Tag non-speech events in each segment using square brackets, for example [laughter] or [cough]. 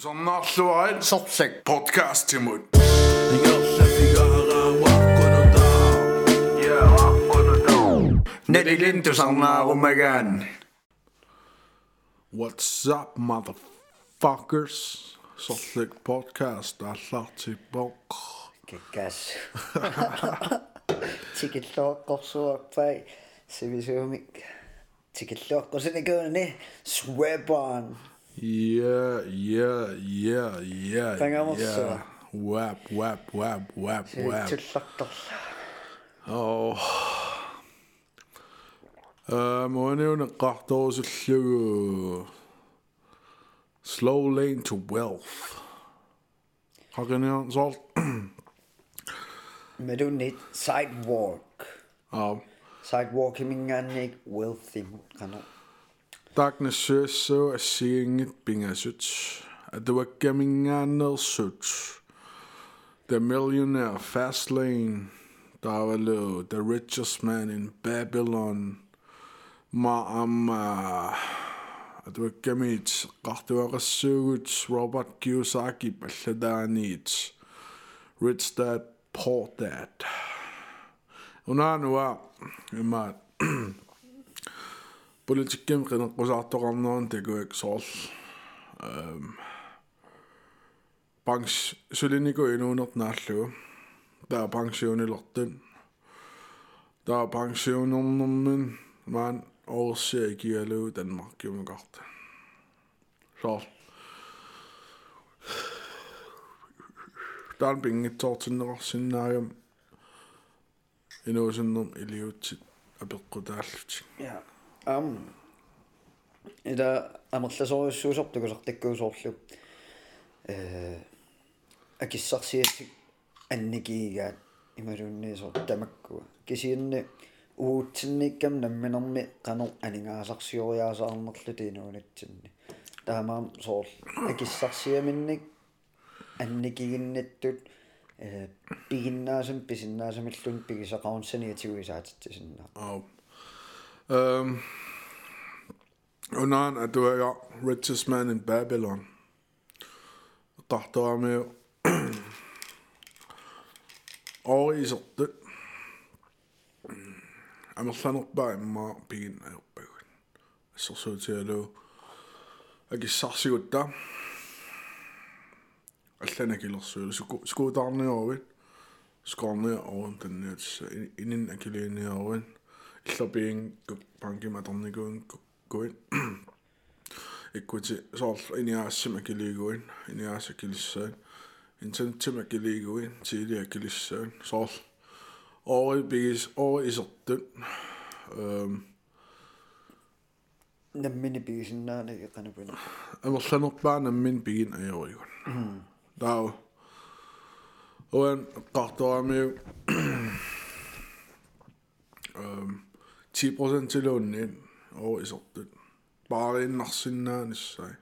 Som Nationwide Sopsäck Podcast Timur. Neli Lintu sanoo omegan. What's up motherfuckers? Sopsäck Podcast alla tillbaka. Kikkas. [laughs] Tikilluakkorsuarpai sivisuumik. Tikilluakkorsinikuunani Swearbarn. Yeah, yeah, yeah, yeah. Tangamassa. Yeah. Wap, wap, wap, wap, wap. Tillattorla. Oh. Um, when you got those slow lane to wealth. How can you solve? Me do need sidewalk. Oh. Sidewalk, I mean, I wealthy, cannot. Darkness so I seeing it A duakaminganel suit. The millionaire fast lane. Davalo, the richest man in Babylon. Ma'amma. Uh, a duakamit. Qartuaqassugut. Robert Kiyosaki palladaanit. Rich dad, poor dad. Unanua. Imat. [clears throat] imma политикким qinеққусаартоқарнерун такуак соорл эм банкс сулинику инуунернааллугу таа пансионилертун таа пансионернэрмин маан оорсиа киалуу данмаркиумакарта соорл таан пингитсоортиннеқарсиннаагам инуусиннерм илиутсит апеққутааллутик Ja. Am. Ida амерласориуссуусортукусартаккуусоорлу. э акиссарсиатсик анникиигаат ималуунниисоо тамаккуа. кисиинни уутсинниккам намминерми канер анингаасарсиориаасаарнерлу тиинуунатсинни. таамаам соор акиссарсиаминник анникигиннаттут э пигиннаасам писиннаасамиллун пигисақарунсаниатигуисаатитсиннаа Oh. Um, Unan atuaga richest man in Babylon. Tahtoami oisortut. Амерланерпаа имма пигин аерпагун. ассерсуутиалу акиссарсигутта аллана килерсуулу суку скуутаарниоруит скорне орун танниутса инин llobbying pangi madonni gwyn gwyn. Ikwyt sol ini asim akili gwyn, ini as akilissain. Inten tim akili gwyn, tili akilissain, sol. Ori bigis, ori isortun. Um, Nammin bigin nana iqanabun. Amerlanerpaa nammin bigin ajorigun. Daa. Oen qartoamiu. Um, 10% tilunnin ори исертут паарииннарсиннааниссай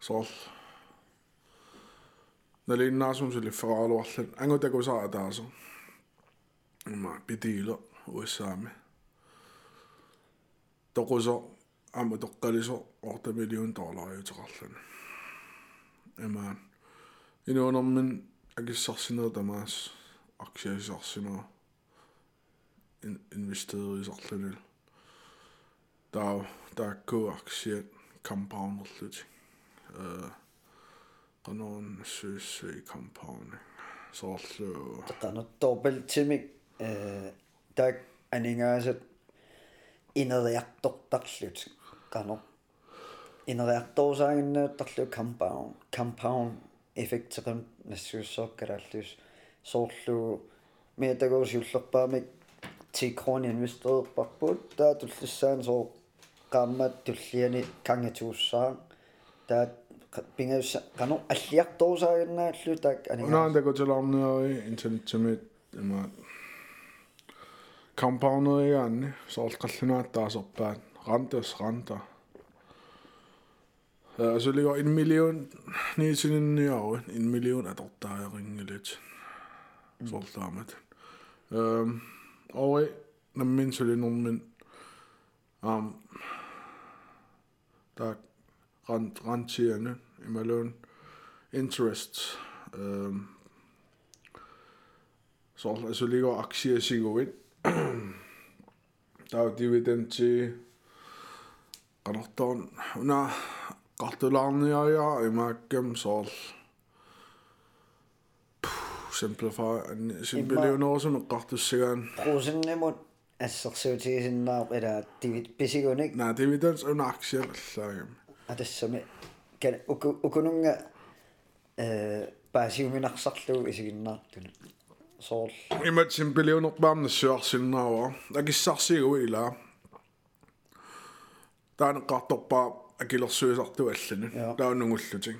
соор налиннаасум сулифферааluарлат ангутакусаа таасо има питило уссаами токусо аму тоққалисо орта миллион доллариутеқарлана има инуунэрмин агиссарсинера тамаас аксиасарсинера инвестерисарлунил таа таакку аксиат компаундерлути э канон сүйсэй компаунд соорлу тақанаттоорпалтимик э так анингаасат инериартортарлут канер инериарторсаагиннааттарлу compound compound effecteqam нассууссооккалааллус соорлу миатагуусиуллерпаамик тикрони инвестерерпарпут таа туллиссаан соо qaammat tulliani kangatuussаа таа пингавса канер аллиарторсаагиннааллу так анингаа унаандакутилаарниари интернеттимит има компаунеригаанни соорqallunaаттаасерпаат рантас ранта асулиго 1 миллион нисининниару 1 миллион атортаарингилит соорлаамат over na minnsuli nurmin aam taak rant rantiane imalun interest Um, så altså ligger aktier sig jo ind. [clears throat] Der er dividend til ja una qartularniaja imakkam soorl simplify simplifionorsum qartussagaan Ruusinnemut ассерсуутигисиннаап ила писигуник на dividends una aktier аллаагам атассами кан уку укунунга э паасиуминарсарлугу исигиннаартуна соорл имат simplifionerpaamnassуарсиннаава акиссарсигуи илаа таан qartorpaa акилерсуисарту аллану таунугуллутик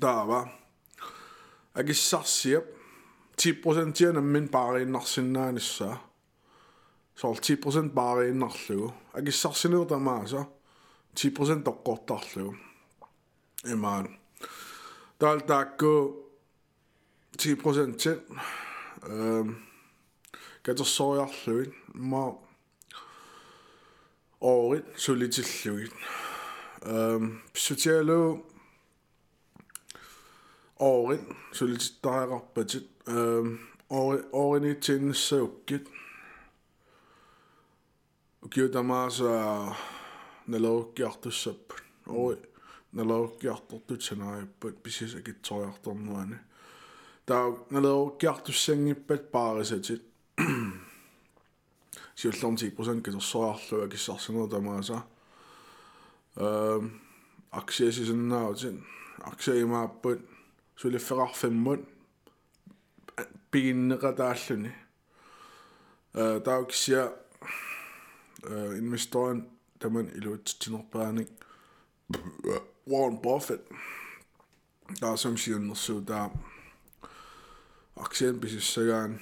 таава акиссарсиап 10% тианаммин паарииннарсиннаанissaa соор 10% паарииннарлугу акиссарсинеу тамааса 10% тоққортарлугу имаан таал таакку 10% тин эм катерсориарлугит ма året solitillugit эм писсутиалу året солититтариақарпатит эм året åreni тиннссауккит укиутамааса налооккиартуссаппут ори налооккиартортут санариаппат писис акитсориарторнуани таа налооккиартуссангиппат паарисатит сиуллорн 10% кисерсориарлуа киссарсинер тамааса эм аксиасисиннаутин аксиимааппут сулиффеқарфиммут пигиннеқатааллуни э тауксиа investoren таман илуутсинерпааник Warren Buffett. Таа сум сиуннэрсуу таа аксиан писиссагаан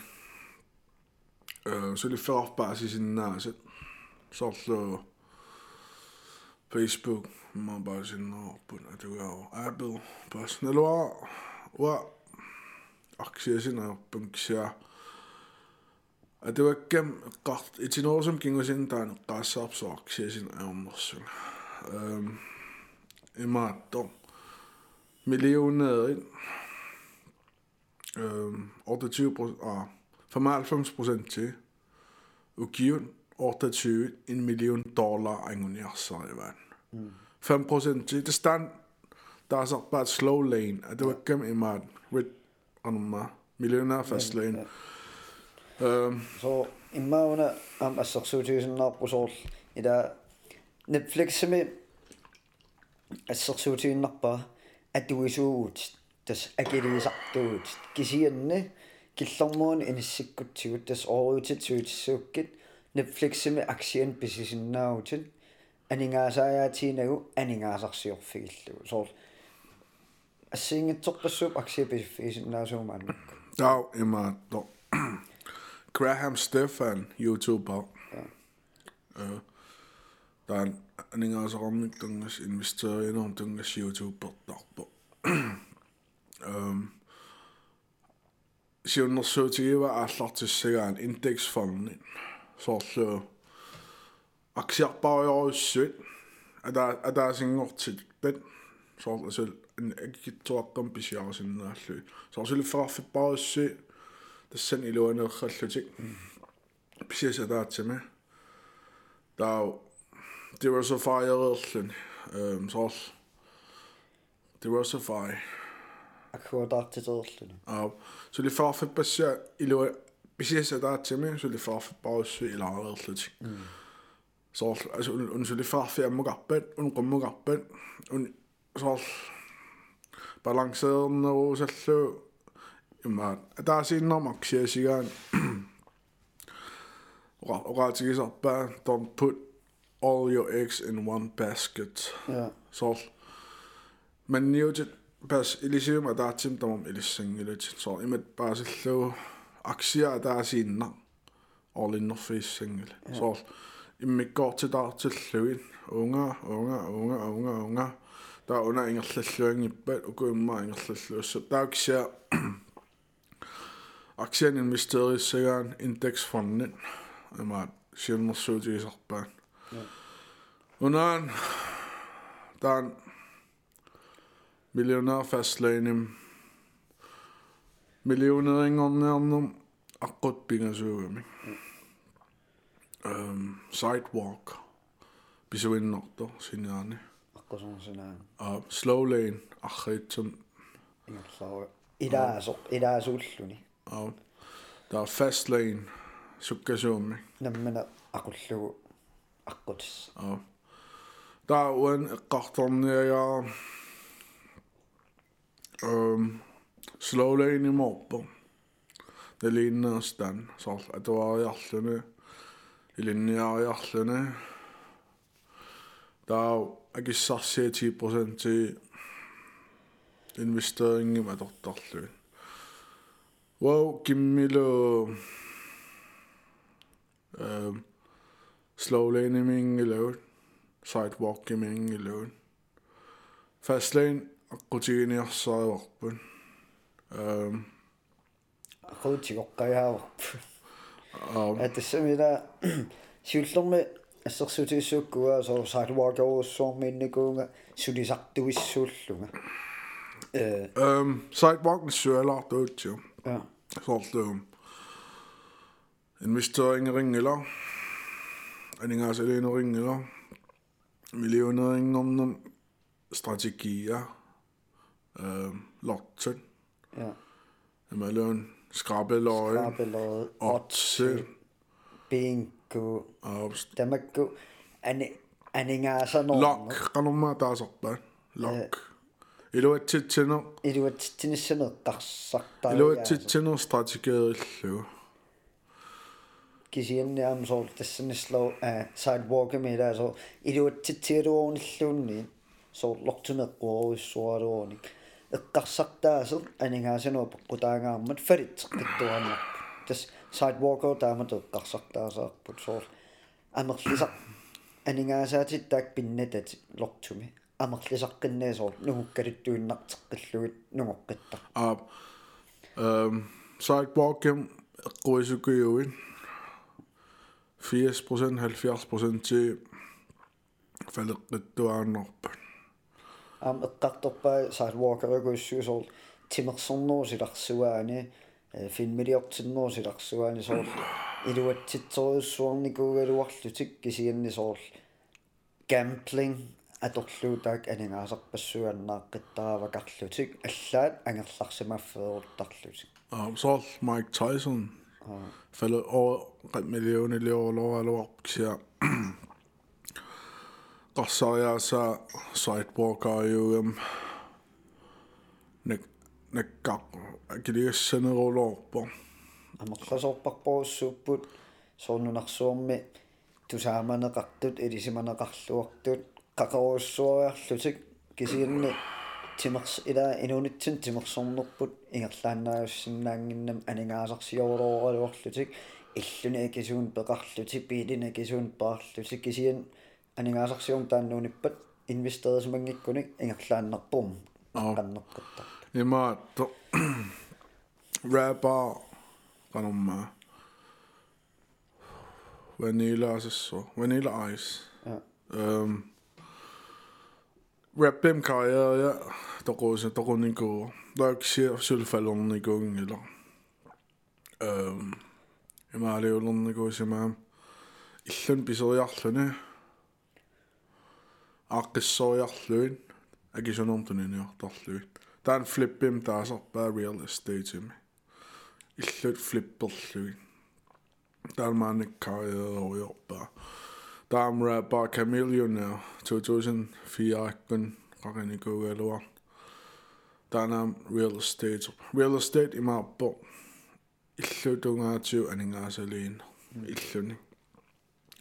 э сулиффеқарпаасисиннаасат соорлу Facebook мабаасиннерпун атугаа Apple personalуа уа аксиасинерпун кися атуаккам эққарт итинерусум кингусин таан эққаассаарпсоо аксиасин аернерсуга эм имаатто миллионерит эм 28 а 95% til ugiven 28 en million dollar anguniarsarivan. Mm. 5% til det stand der er så bare et slow lane at det var gennem i mad with anuma millionær fast lane. Øhm, so immauna am ассерсуутигисиннаарпу соорл ила Netflix-ми ассерсуутигиннарпа атуисуугут тас акилисартугут кисианни киллэрмуун иниссиккутсигут тас оруутит суутиссууккит Netflix-ми аксиан писисиннаагутит анингаасааятиинагу анингаасарсиорфигиллугу соорл ассиингитсорпассууп аксиа писиффигисиннаасуумааннакку тау имаатто Graham Stefan YouTuber. Ja. Øh, der er en анингаасоқарник тунгас инвестериинер тунгас YouTube-пертарпо эм сиуннэрсуутигива ааллартиссагаан индексфондни соорлу аксиарпариоруссуит ада адаасингортит пат соор асул аккитсуаққам писиарсиннааллуи соорсулиффеқарфиппаруссуи тассан илуанеерраллутик писиасадаатсама таа diversify-ерерлүн эм соорл diversify аккуатаартитерерлүн аа сулиффаарфиппассаа илуа писиасадаатсами сулиффаарфиппаруссуи илаарерлутик соорл асу ун сулиффаарфи аммугарпат ун qummugarpat ун соорл балансеернерусаллу имаат атаасииннэрмак сиасигаан ора ораатигисарпаа don't put all your eggs in one basket ja så men niutit pas ilisium ataatim tamam ilissangilut så imat paasillu aksia ataasiinna orlinnerfiissangil så immikkoortitaartilluin unga unga unga unga unga taa una ingerlalluangippat ukuimma ingerlalluussa taaksia aksien investeriissagaan indeksfondin imaat siunnersuutigisarpaan unaan taan millionær fastlane millioneringornernerm аққут пингасуугами um, Sidewalk, Bisuin Nokto, Sinjani. Akko on sinään. Uh, slow Lane, Achetum. Idää sulluni. Uh, Tää on Fast Lane, Sukka Suomi. Nämmenä akullu akkutissa. Uh, Tää on kahtonnia ja... Um, slow Lane i morgen. Det ligner den, så det var hjertelig илинниариарлуни таа агиссарсиа 10% ти инвестерингим атортарлуи вау киммило эм slow lane имингилавут sidewalk имингилавут fast lane аққутигиниарсариварпун эм aquutигоққаяаварпу аа атассамила сиуллерми ассерсутигиссууккуа соо sidewalk-оруссуормиинникуунга сулисартуиссууллунга э эм sidewalk нссуалаартуутсиу ja соорлуум инвестерингерингила анингаасалиинерингила миллионерингорнам стратегия эм лоттен ja эмалуун Skrabbeløje, Skrabbeløje, Otse, Bingo, Obst. Tämäkö, ane, aninga sanoo. Lok, kanumma taas oppaa. Lok. Iluatsitsinu. Iluatsitsinu tarsartaa. Iluatsitsinu strategiaillu. Kisienni amsool tässä nislo sidewalkami taas on. Iluatsitsiruunilluunni. Sollortunequoruissuaruunik эққарсартаасер анингаасаноо пеққутаагаармат фалитсеққиттуарнарпу тас сайдвокер таамат эққарсартаасаарпут соор амерлисақ анингаасаатит таак пиннатат лортуми амерлисаққиннаасоор нугуккалуттуиннартеққиллугит нугоққиттар а эм sidewalkem эққуисукиуин 80% 70% ти фалеққиттуаарнерпа ам эққарторпаа сайдвокерэгуиссуусоор тимерсорнуусиларсуаани финмилиортиннуусиларсуаани соор илуатситсориуссуарникуугалуарлутик кисианни соор гамплинг аторлуутаак анингаасарпассуаннааққиттаравакарлутик аллаат ангерларсимаффеэртарлутик а сол майк тайсон фале о миллионилиорлоралуарпксиа qarsariaasa sidewalkariugam nak nakkaq akiligassanerulorpo амерласоорпарпоруссууппут соорнунарсуарми тусааманеқартут илисиманеқарлуартут қақаруссуариарлутик кисианни тимерс ила инунитсин тимерсорнерпут ингерлааннааюссиннаангиннам анингаасарсиорулооралуарлутик иллуни акисуун пеқарлутик пиилина кисуун пеқарлутик кисиан анингаасарсиум тааннууниппат инвестерисмангиккуник ингерлааннерпум аққаннеққиттар имаатто rapper qanorma vanilla asasso vanilla ice ja um rappim karriere toqosa toqunniku laaksia sulfalornikuungila um имаалиулернику симаам иллун писериарлүни ааққиссориарлуин агисунэртуниниартарлуит таан флиппим таасарпаа real estate ими иллут флипперлугин таамааниккариеруйорпаа таамра ба камиллионер 2004 аккун qaqinikуугалуар таанам real estate real estate имааппо иллутунгаатиу анингаасалиин иллуни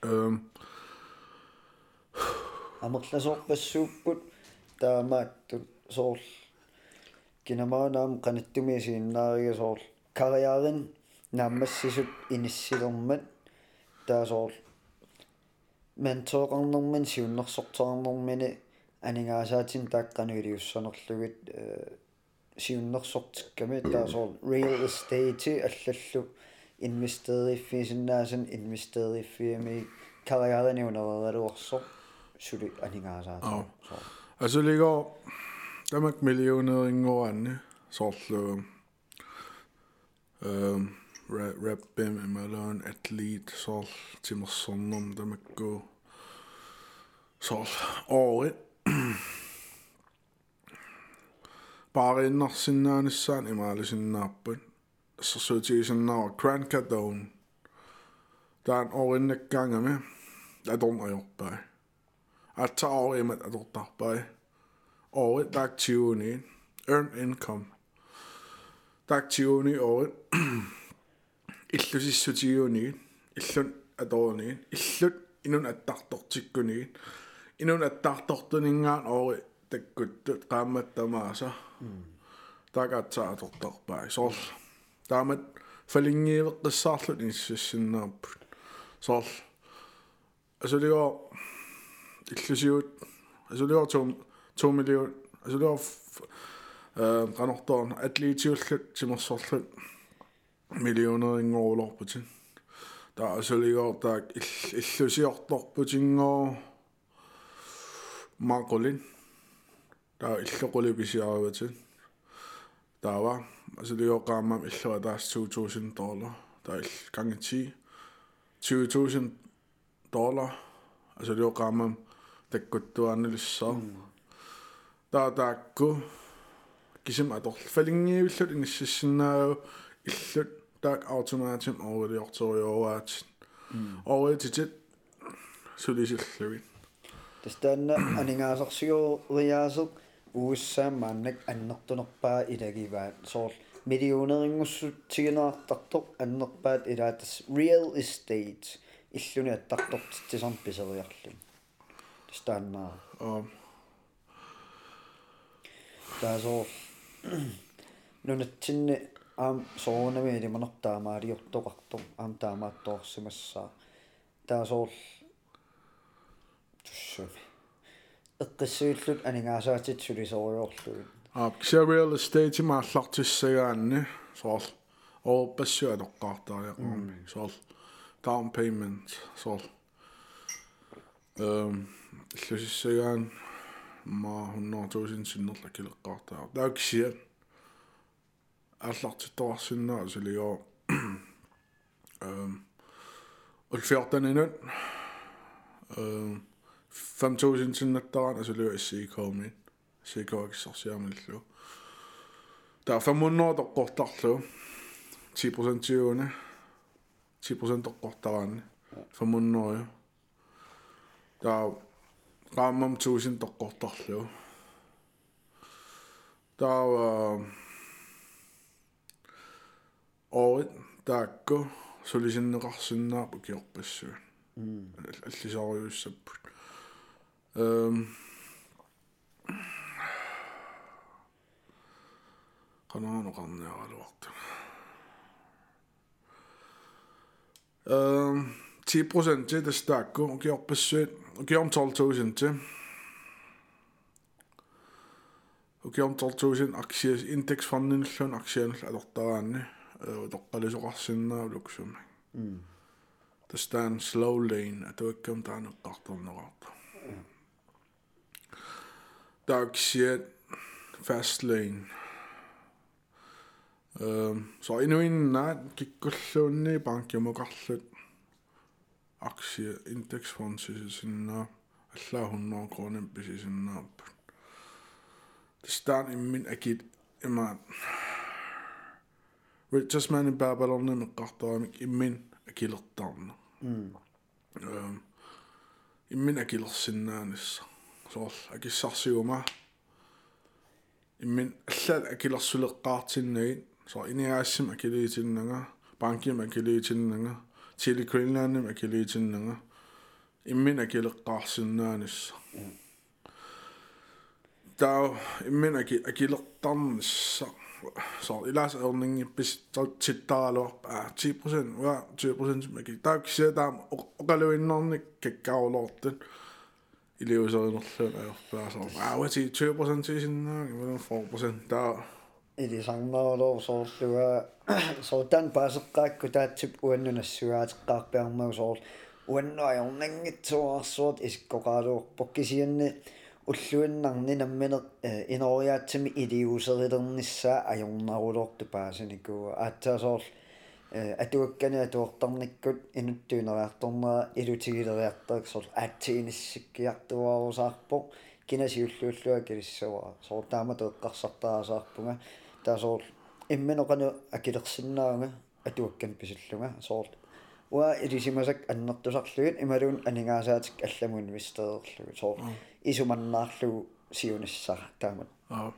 эм амерласоорпассууппут таамааттут соор кинамаанаам канаттумиасииннаарига соор кариарин нааммассисут иниссилермат таасоор ментоорнэрман сиуннерсортернэрмини анингаасаатин тааққануилиуссанерлугит э сиуннерсортикками таасоор real estate аллаллу инвестериффисиннаасан инвестериффиами кариариниунерералуарсо сули анингаасаат Ау. асулиго тамак миллионерингоранни соорлу эм rap bim imaloon athlete sool timmersornum tamakku sool året paarinnersinnaanissaan imaalisinnaarput assasuutigisannaava Grant Cardone taan orinnakkaangami atornajorpai atsa orimat atortarpai året taak 20 earned income taak 20 året [clears throat] иллусиссутигуунигит иллун аторунигит иллут инун аттарторtikkunigit инун аттартортунингаан ори таккуттут qaammattamaasa такатсаатортарпаа соор таамат фалингиивеққиссаарлут иссассиннаарпут соор асулиго иллусиут асулиго 2 миллион асулиго э канорторн атлетиуллут симерсорлут миллионерингоолорпутин таа асулиго таак иллусиорторпутингоо маақулин таа иллоқулиписиаругатин таава асулиоқаамам иллуа таас 2000 доллар таа ил гангти 20000 доллар асулиоқаамам таккуттуааннилиссаа таа таакку кисим аторл фалингиивиллут иниссиссиннаау иллут таак автоматим оорилиорториораат ооритит сулисиллугит тастанна анингаасарсигуриаасеқ uussaammaanak annertunerpaa ilagivaat soor millioneringussuut tigineartartoq annerpaat ilaatas real estate иллуни аттартортитсисарм писериарлун тастаннаа аа таасоо нунатсинни аам соонами илиманертаамаалиортоқартор аам таамаатторсимассаа таасоор туссами эққиссуиллут анингаасаатит сулисориорлугит аа кися real estate мааллартиссагаанни соор оопассуа тоққартариақарми соор down payment соор эм иллусиссагаан ма 100 000 синнерла килеққартаа тааксиа аллартитторсиннаа сулио эм улфиортанинут эм 5000 синнаттаран асулио иссиикоомин сикоакиссарсиамиллу таа 500 тоққортарлу 10% тиуна 10% тоққортараани 500 ю таа qaamam 1000 тоққортарлу таа оорит таакку сулисиннеқарсиннаапу киорпассуун аллисариуссаппут эм канаано қарниаралуарта эм 10% til таакку gjør om 12.000 til. Og gjør om 12.000 aktier, indeksfonden, sånn aktier, er dette vannet, og dette lyser rassen, og liksom. Det står en slow lane, at det ikke om det er noe rart om noe rart. Det er aktier, fast lane. Så endnu en nat, gik gulvunni, bank, jeg må gulvunni. allaa 100 kronen pisisinnaapput tastaan immin akit imaat Richard Man in Babylon meqqartaramik immin akilertarna эм иммин акилерсиннаанисса соорл Tili Greenland, man kan lide til nogle. Imen er gælder græsindnærnes. Der er jo, imen er gælder dans. Så i Lars Erdning, hvis der til der er 10 procent, ja, 20 procent, som jeg kan. Der er jo ikke der er og gælder inderne, kan gave lort den. I lever så en løn af, der er så, ja, 20 procent til sin, 4 procent, der илисарнерулоо соорлуга соотан паасеққаакку таатсип уаннунассугаатеққарпиармау соор уаннуаёрнангитсуарсуут искоқаалуорпо кисианни уллуиннарни намминеq иноориаатсими илиусерилернissaa ajornarulortu paasinikuu. Aattaasooll атуаккани атуортарниккут инуттуинериарторнера илутигилериартарик сор аатсииниссиккиартуарусаарпо кинасиуллууллуа килиссавара соор таама теэккарсартаасаарпунга таасоор имминеқану акилерсиннаага атуаккан писуллунга соор уа илисимасак аннертусарлугит ималуун анингаасаатик алламун мистерерлугу соор исуманнаарлугу сиуниссара таамат аа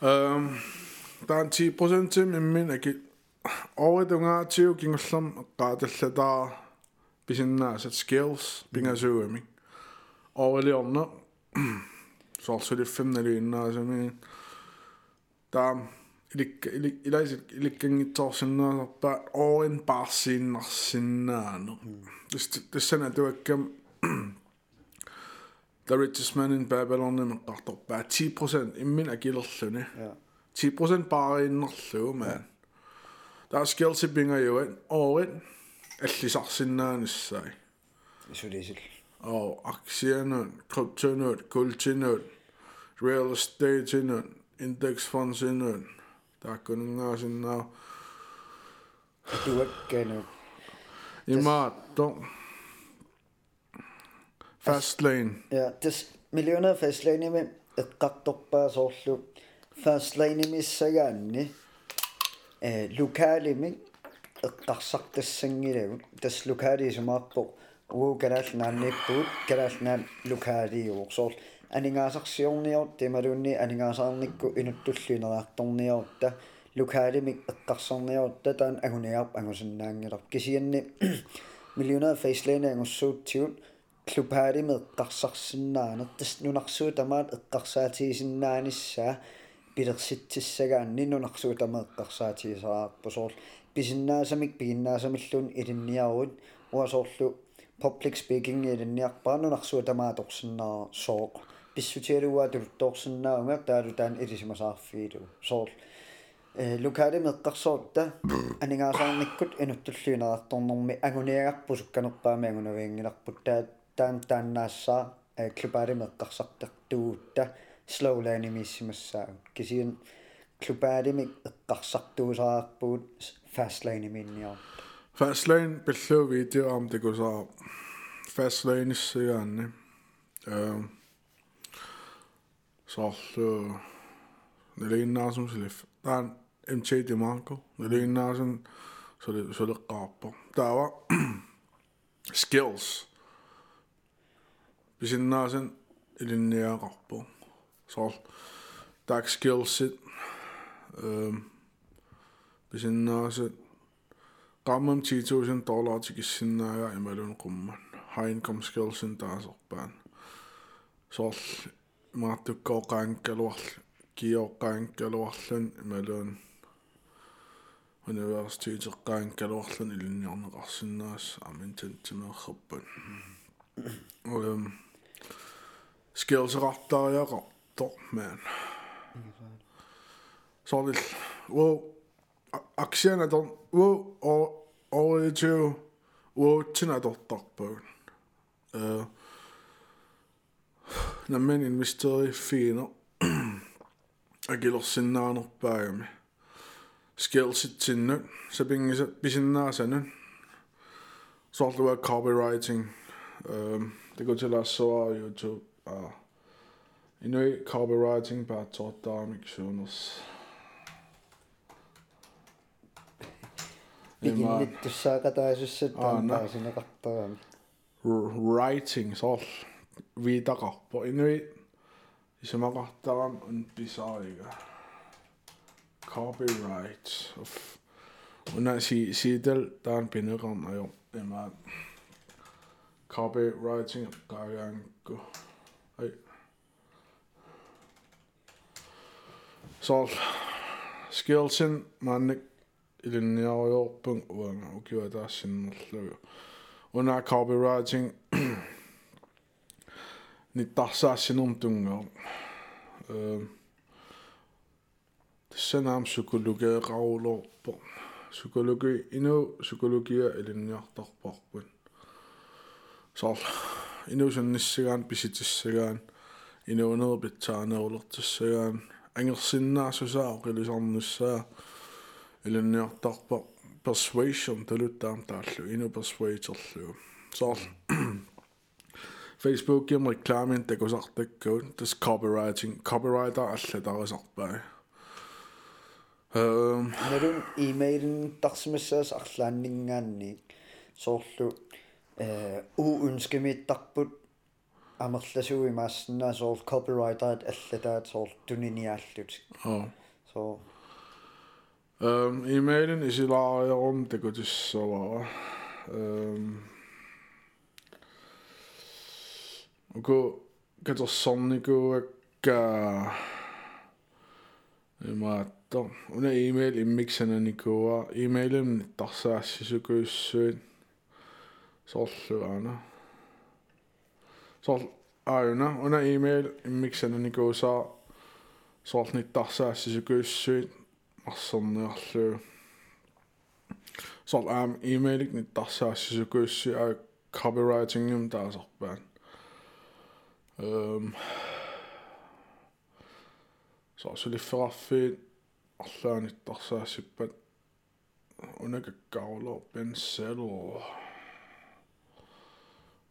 эм дан 10% иммин аки ооридунгаатиу кингуллерм эққааталлатаа писиннаасат skills пингасууами оорилиорна соорсулиффимналуиннаасами таам илик илик илайсик иликкангитсоорсиннаасарпа оорин парсииннарсиннаано тис тиссана туаккам The Richest Man in Babylon неққарторпаа 10% иммин акилерлүни 10% паарииннерлугу маан таа skills пингаюан оорин аллисарсиннааниссай исулисил og aktierne, kryptonut, guldtinut, real estate-tinut, indeksfondsinut, der er kun ingen sådan noget. туаккану Ima, dog. Fast lane. ja тас миллионер фаслайними эққарторпаасоорлу фаслайнимиссагаанни э лукаалими эққарсартассангилагут тас лукаали сумаарпо уу канаалнаанниппуут канаалнаан лукаалиуорсоор анингаасарсиорниор тималуунни анингаасаарникку инуттуллуинераарторниорта лукаалимик эққарсарниорта таан агуниарп агусиннаангилар кисианни миллионер фейслейна ангуссуутсиут клупаалими эққарсарсиннаанер тас нунарсуу тамаат эққарсаатигисиннааниссаа пилерситсиссагаанни нунарсуу тама эққарсаатигисараарпу соор писиннаасамик пигиннаасамиллуун илинниаруут уасоорлу public speaking илинниарпаанунарсуа тамааторсиннаа сооқ писсутиалуаа тултоорсиннаунга таалу таан илисимасаарфиилу соор э лукаали меққарсоорта анингаасаарниккут инуттуллуинераарторнэрми агуниагарпу сукканерпаами агунавиангиларпут таа таан тааннаассаа э клубаали меққарсартертугуутта слоулаани миссимассаа кисиан клубаалимик эққарсартуусаарпуут фастлайни минниар Fast lane, billø video om det går så fast lane sigaanni. Øh, så øh, neliinnaasum silif. Tän MC Dimanko, neliinnaasum så det så det qaappa. Tää var [clears throat] skills. Pisinnaasen ilinniaqarpu. Så tak skillsit. Øh, pisinnaasen qaammam 10000 dollar tikissinnaaya imalun qumman high income skillsin taasarpaan soorl maartukkoqaankaluarl kioqqaankaluarlun imalun universiteteqqaankaluarlun ilinniarneqarsinnaas amin tantimeerrappan um skillserartariaqartor man. Soorl wo aksiana ton wo o oitu wo tinatortarpuun э Nämmenin misteri Fiino agilorsinnaanerpaagami no skillsit sinnyt se pingiset pisinnaa sen software copywriting det går till att så youtube ja inui copywriting på att ta miksuunus Pikinnittyssää e kataisuus sitten on taas ah, no. sinne kattaa. Writing, sol. viitaqarpo inuit isamaqartaram unpisariga copyright. Of una si sidel taan pineqarn ajo ima copywriting qaagaanku ai sol. Skillsin mannik ilinniariorpung uanga ukiva taassinnerlugu una copywriting ниттарсаассинерм тунгоо э тэсэнаам сукулугеэқарулоорпо сукулуги ину сукулугиа илинниартарпарпут соор ину санниссагаан писитиссагаан инуунерпитсаанерулертассагаан ангерсиннаасусаа оқилисарнусsaa илунниартарпа persuasion талуттаам тааллу ину persuaderлу соор Facebook гим рекламин такусартаккуут тас copywriting copywriter аллатарисарпаа эм нэрун имейлин тарсимассаас арлааннингаанни соорлу э уу ønskemиттарпут амерласуи maassannaa sool copyrightaat allataat sool tuniniaallut оо so эм имейлин исилаариорум такутиссавара эм уко катерсорникууакка имаатто уна имейл иммиксананикуа имейлим тарсаассисукуйссуит соорлуаана соор ааюна уна имейл иммиксананникууsaa соорлниттарсаассисукуйссуит марсерниарлуу соор аам имейлик ниттарсаассисукуйсси аа copywriting-юм таасарпаан эм соо сулиффераффиит арлаанитtarсаассиппат унакаккаулоо пенселло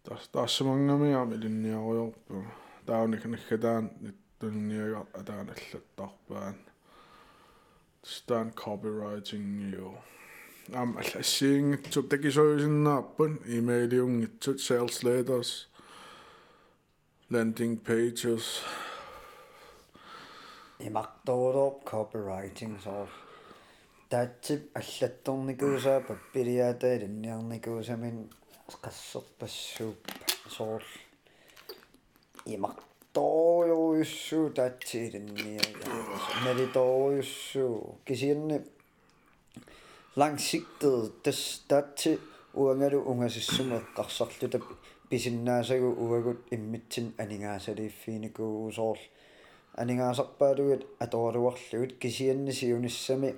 тас тассамангамиами линниаруйорпу тауник наггатаан ниттунниага атааналлаттарпаан стан copywriting ю ам аллассиингитсуп такисоюсиннааппун имейлиунгитсут sales letters landing pages имартоолоо copywriting so таатсип аллатторникуусаа паппилиаатаа линниарникуусамин qassерпассууп soor имартооюуссуу таатсиилинниага налитооюссуу кисиерни langsigtet tas taatsi uangalu ungasissuma eqqarsarluta pisinnaasagу уагут иммитсин анигаасалииффиникуу соорл анигаасарпаалугат аторлуарлугут кисианнисиуниссами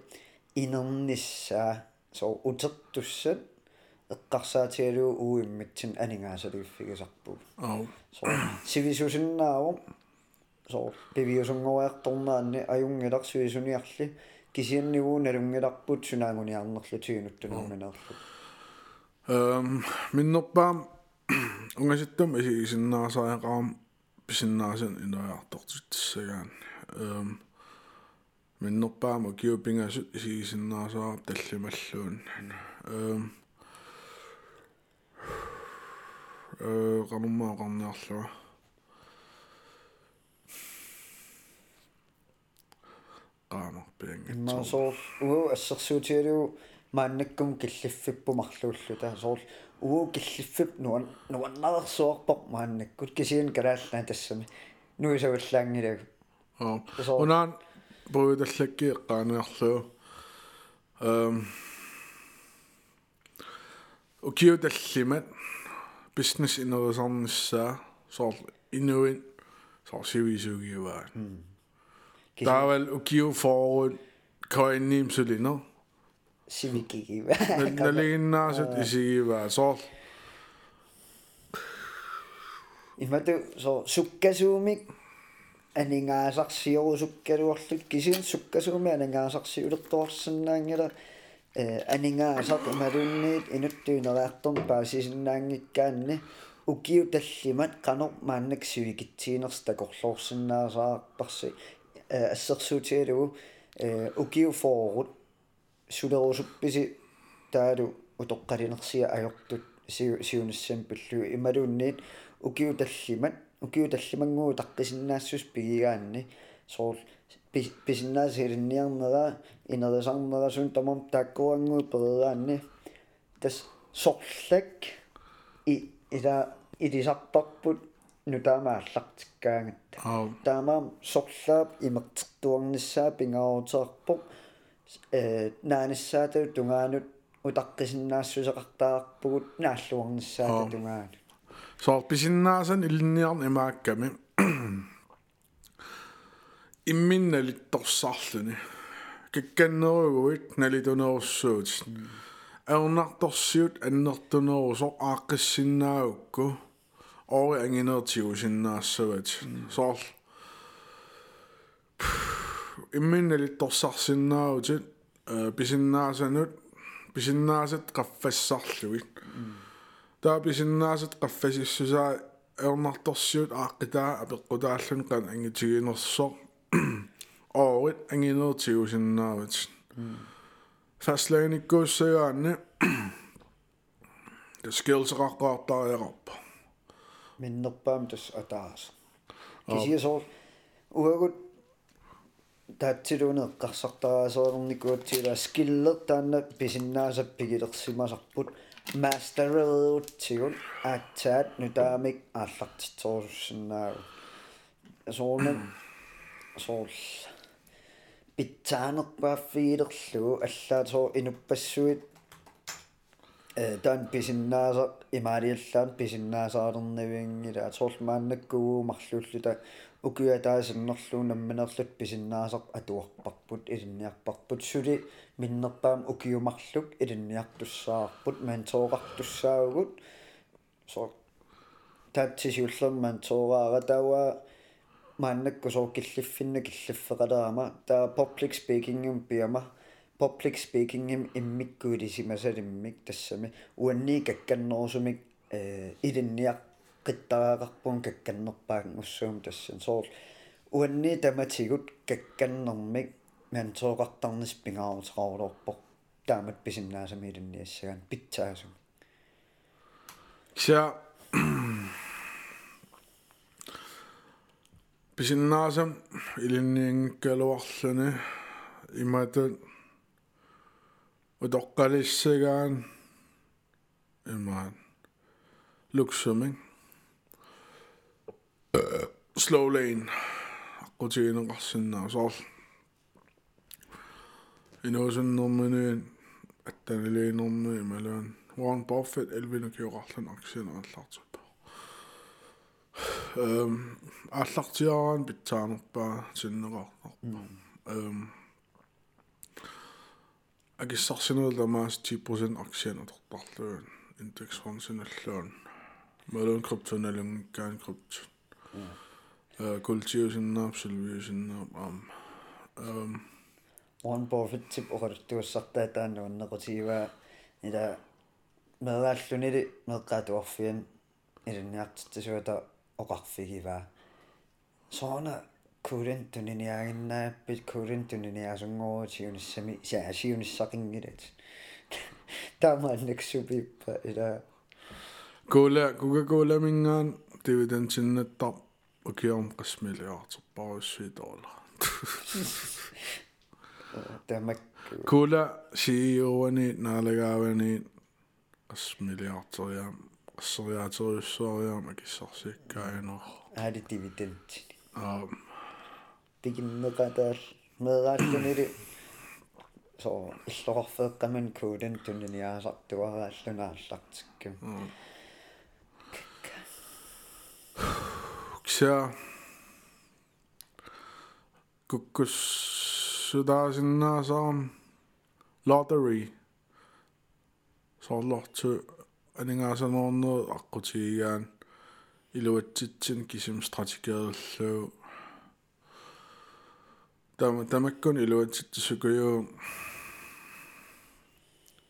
инерниссаа соо утертуссат эққарсаатигалуу уиммитсин анигаасалииффигисарпуг ау соо сивисусиннааву соо пивиусунгориарторнаанни аюнгилар сивисуниарли кисианнигуу налунгиларпут сунаангуниарнерлутигинуттунэрминерлу эм миннерпаам унгаситтум исигисиннаасаақарам писиннаасен инериартортиссагаан эм миннерпаама киупингасут исигисиннаасаа таллималлуун эм э qanummaa qarniarluga qaamarpiangit иммаасоор уу ассерсуутигалуу мааннаккум киллиффиппумарлууллута соор уу киллиффип нуан нуаннарсуарпоқ мааннаккут кисиан калааллаа тассами нуисаваллаангилагу аа Så- унаан буйдаллакки эққааниарлуу эм. Укиуталлимат бизнес инерисарниссаа соор инуин соор сивисугиуваа таавал укиу форут коиннимсулинер сивикигива налигиннаасут исигиваа соор имату со суккасуумик анингаасарсиору суккалуарлут кисин суккасууми анингаасарсиулертуарсинаангила э анингаасар ималунниит инуттуинераартор паасисиннаангиккаанни укиу таллимат канор мааннак сивикитсиинерс такорлуорсинаасаарпарси э ассерсуутигалугу э укиу форут сулерусупписи таалу утоққалинерсиа ажортут сиуниссам пиллу ималуунниит укиу таллимат укиу таллимангуу таққисиннаассус пигигаанни соор писиннаасилинниарнера инерисарнерасун тамам тааккуангуу перераанни тас сорлак и ида илисарпарпут нутаамааллартиккаангатта аа таамаам сорлаап имертертуарниссаа пингаарутеерпо э нааниссаату тунгаанут утаққисиннаассусеқартаарпугут нааллуарниссаата Аа. тунгаанут соор писиннаасан илинниарн имаакками имминналитторсаарлуни какканнеругуит налитунерусsuut аунарторсиут аннертунерусо ааққиссиннаагукку ори ангинеертигусиннаассават соорл имминналитторсарсиннаавутит писиннаасанут писиннаасат qaffассарлугит таа писиннаасат qaffасиссусаа эрнарторсиут ааққитаа апеққутааллун кан ангитигинерсоо [coughs] орит ангинеертигусиннаават фаслааниккууссагаанни [coughs] скилсеқаққаартаариақарпа миннерпаам тас атаас. Кисиасоор уагут таатсилуунеэққарсартараасоорникуутсила скиллер таанна писиннаасап пигилерсимасарпут мастерелуутсигут аатсаат нутаамик ааллартитсооруссинаагу соорна соорл питсаанерпааффигилерлугу аллаатоо инуппассуит э таан писиннааса имаалиаллаан писиннаасаалернавиангила атоорлмааннаккугуу марлууллута укиатаасиннерлуу намминерлут писиннаасақ атуарпарпут илинниарпарпут сули миннерпаам укиумарлук илинниартуссаарпут мантооқартуссаагут со татсисиуллерман тоораара тауа мааннакку соо киллиффинна киллиффеқалерама таа public speaking-ум пиама. Public speaking-им иммиккуилисимасалиммик тассами. Уаннии какканнерусумик э илинниақ qittaraaqarpun kakkannerpaang ussuum tassan soor uanni tamatigut kakkannermik mantooqartarnis pingaaruteqarulorpoq taamat pisinnaasami ilinniassagan pitsaasum sia писиннаасам илинниангкалуарлуни иматут утоққалиссагаан имаан луксумин slow lane. Соор инуусуннэрминуин аттаналиинерми ималуан Warren Buffett элвинукиоқарлун аксианераллартуппа эм аллартиарaan питсаанерпаа синнеқарнарпа эм агиссарсинерла маас 10% аксианертарлуун индексфонсиналлуун малун криптоналунгкаан крипто э культиусиннаап сулвиусиннаап аам эм Warren Buffett тип оқалуттуассартаа тааннуаннеқутигива ила мерааллунили меққаатуарфиан илинниартитсуата оқарфигива соона курен туниниагиннааппит курен туниниасунгоотиуниссами саасиуниссақингилат таамааннаксупиппа ила кула куга куламингаан дивидендсиннаттар укиорм qasmiliarterparussui dollar тамак кула CEO-ани наалагаавани qasmiliarteriaam qasseriaateriussoriaam akissarsiikkaayunor аали дивиденд аа тигиннеқатаал мерааллунили со иллоқарфеэққаман куулан туниниаасартуарааллунааллартиккам кся куккуссудаасиннаасаарам lottery сорлорту анингаасанернер аққутигигаан илуатситсин кисим стратегиерлуу тама тамаккун илуатситсукуйуу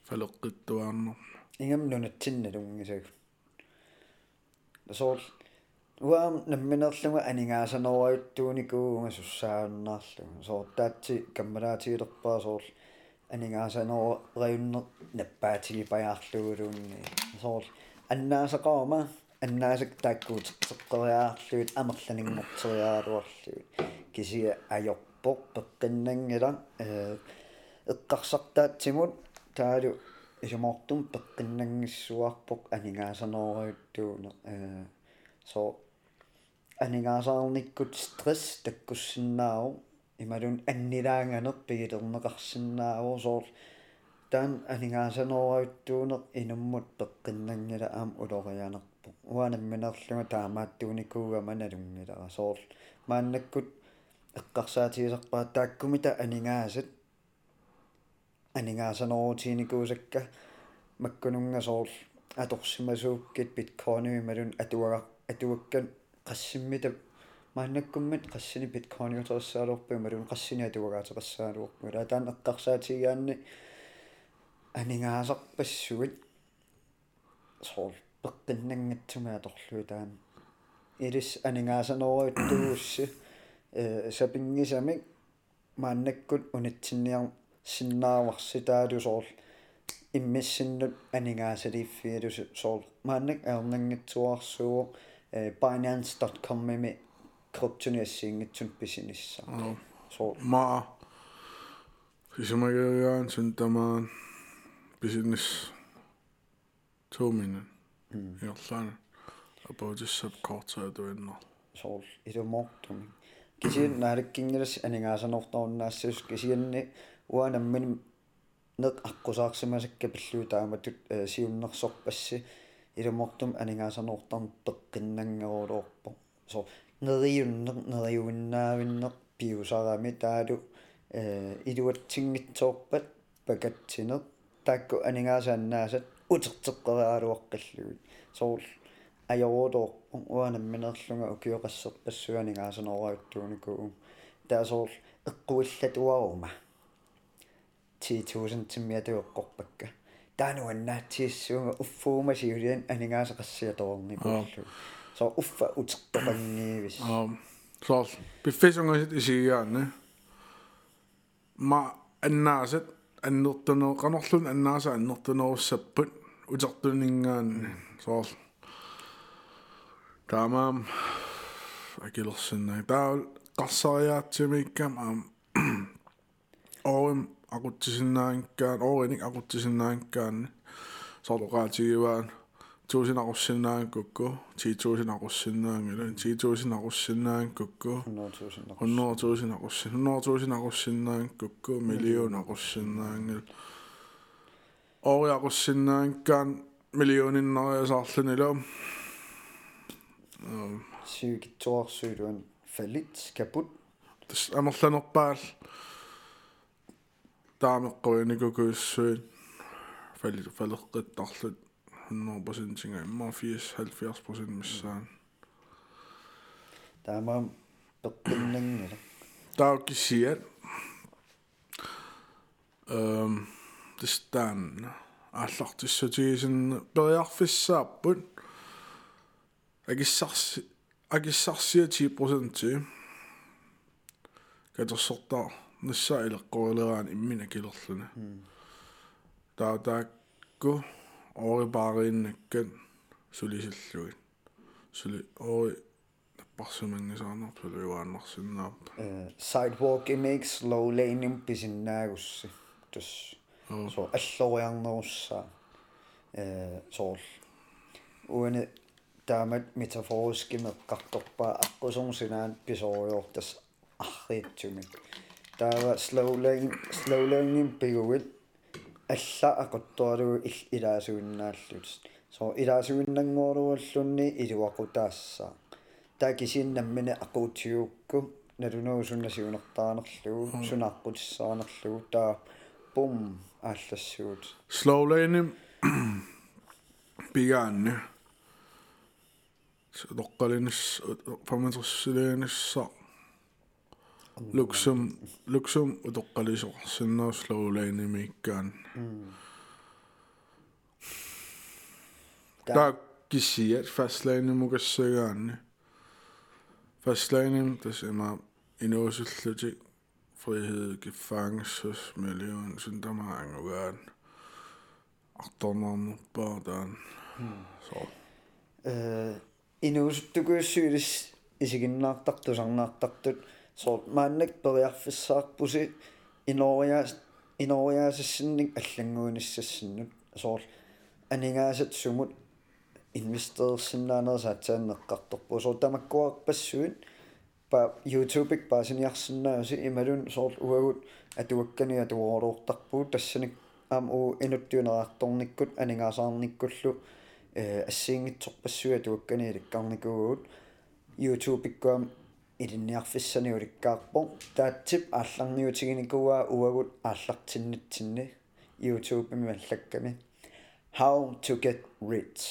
фалеққиттуаарнер ингам нунатсинналунгисаг соор уам намминерлунга анингаасанеруаюттууникууга суссааннаарлу соор таатси каммалаатигилерпаа соор анингаасанеру реюннер наппаатиги паяарлугулуунни соор аннаасақарма аннаасак тааккуутеққериаарлуит амерланингортериаалуарлуит кисиа ajorpoq peqqinнангила э эққарсартаатсимут таалу исумортум пеққиннангиссуарпоқ анингаасанеруйуттууне э со анингаасаарниккут стресс таккуссиннааву ималун аннилаанганер пигилернеқарсиннааву соор таан анингаасанеруйуттууне инуммут пеққиннангила аам улорианерпоқ уанамминерлуга таамааттууникууга маналунгилара соор мааннаккут эққарсаатигисарпаа тааккумита анингаасат анингаасанерутиникуусакка маккунунга соор аторсимасууккит биткоинуи малун атуага атуаккан qassimmita мааннаккуммит qassini bitcoin-иутериссаалуорпи малун qassini атуагаатеқассаалуорпу таан эққарсаатигаанни анингаасарпассуит соор пеққиннангатсума аторлуи таан илис анингаасаноруйуттуусси э сапингисамик мааннаккут унитсинниар синнааварситаалу соор иммиссиннут анигаасалиффиалус соор мааннак аернангитсуарсуо э binance.com-ми криптуниассиингитсун бисинисса соор ма. Хисмагагаан сунтамаан бисинес 2 минут ирлаана апаутиссап кортаатуиннер соор илумоортуми кисиан наалаккингилас анигаасанортаруннаассус кисианни уанаммани неқ аққусаарсимасакка пиллуу тааматут сиуннерсорпасси илумортум анигаасанортарн пеққиннангерулоорпо соо нериуннер нериуиннаавиннер пиусарами таалу э илуатсингитсоорпат пакатсинер таакку анигаасааннаасат утертеққераалуаққиллугит соор ajorudor uanamminerlunga ukiuqasserpassuanigaasanoruuttuunikuu taasor eqquillatuaruma 10000 timmiatueqqorpakka taanuannaatsiissuunga uffuuma siulian anigaasaqassiatornikullu so uffa utertoqangiivis so biffisungasit isigiaanne ma annaaset annertuno qanorlun annaasa annertunorussappat utertuningaanne so таамаам акилерсиннаа таал qarсариаатсимиккам аам оорим акутсисиннаанккаан оориник акутсисиннаанккаанни соорloqaатигиваан туусинақуссиннаанкукку тиитуусинақуссиннаангила тиитуусинақуссиннаанкукку хуннуутуусинақусsin хуннуутуусинақуссиннаанкукку миллионақуссиннаангил ориақуссиннаанккаан миллиониннериасаарлунила сюгитсуарсуилуан фалит капут тас амерланерпаал таамеққуиникукуиссуит фалит фалеққиттарлут 100% тинга имма 80 70% миссаан таамаам пеққиннангила тауккисиат эм тестан ааллартиссутигисин периарфиссааппут агиссарси агиссарсиа 10% катерсортаа нассаа илеққорилераан иммина килерлуна таа таакку орибаарииннаккат сулисиллуит сули ори наппарсумангисаарнер сулуааннарсиннаап э sidewalk image slow lane писиннаагусси. Тус so аллориарнерусsaa э соор уане таамат метафорически меққарторпаа аққусорсинаан писориортас арриитсуми таава slow lane slow lane пигуит алла ақуттуалугу ил илаасуиннааллут со илаасуиннангуоруаллунни илуақутаассаа таа кисиннаммини ақуутиуукку налунуу суннасиунертаанерлугу сунааққутиссаанерлугу таа пум ааллассуут slow lane пигаанни тоққалинис фаматерсилианisса луксум луксум утоққалисоқарсиннаа слоулайнимиккаан та кисиат фастлайнимугассагаанни фастлайним тасима инуусуллутик frihed gefangenses million sundamaangugaan арторнаарнерпаа таан со э инуусуттукуссуилис исигиннаартартусарнаартартут соо мааннак периарфиссаарпуси инориаас инориаасассинник аллангуиниссассиннут соор анингаасат сумут инвестерсиннаанерсаатсааннеққарторпу соо тамаккуарпассуит па youtube-ик паасиниарсинааси ималун соор уагут атуаккани атуорлуортарпуут тассаник аам уу инуттуунераарторниккут анингаасаарниккуллу э ассиингитсорпассуа туаккани иликкарникуугут youtube-иккуам илинниарфиссани уликкаарпо таатсип аалларниутигиникуаа уагут ааллартиннитсинни youtube-ми маллакками how to get rich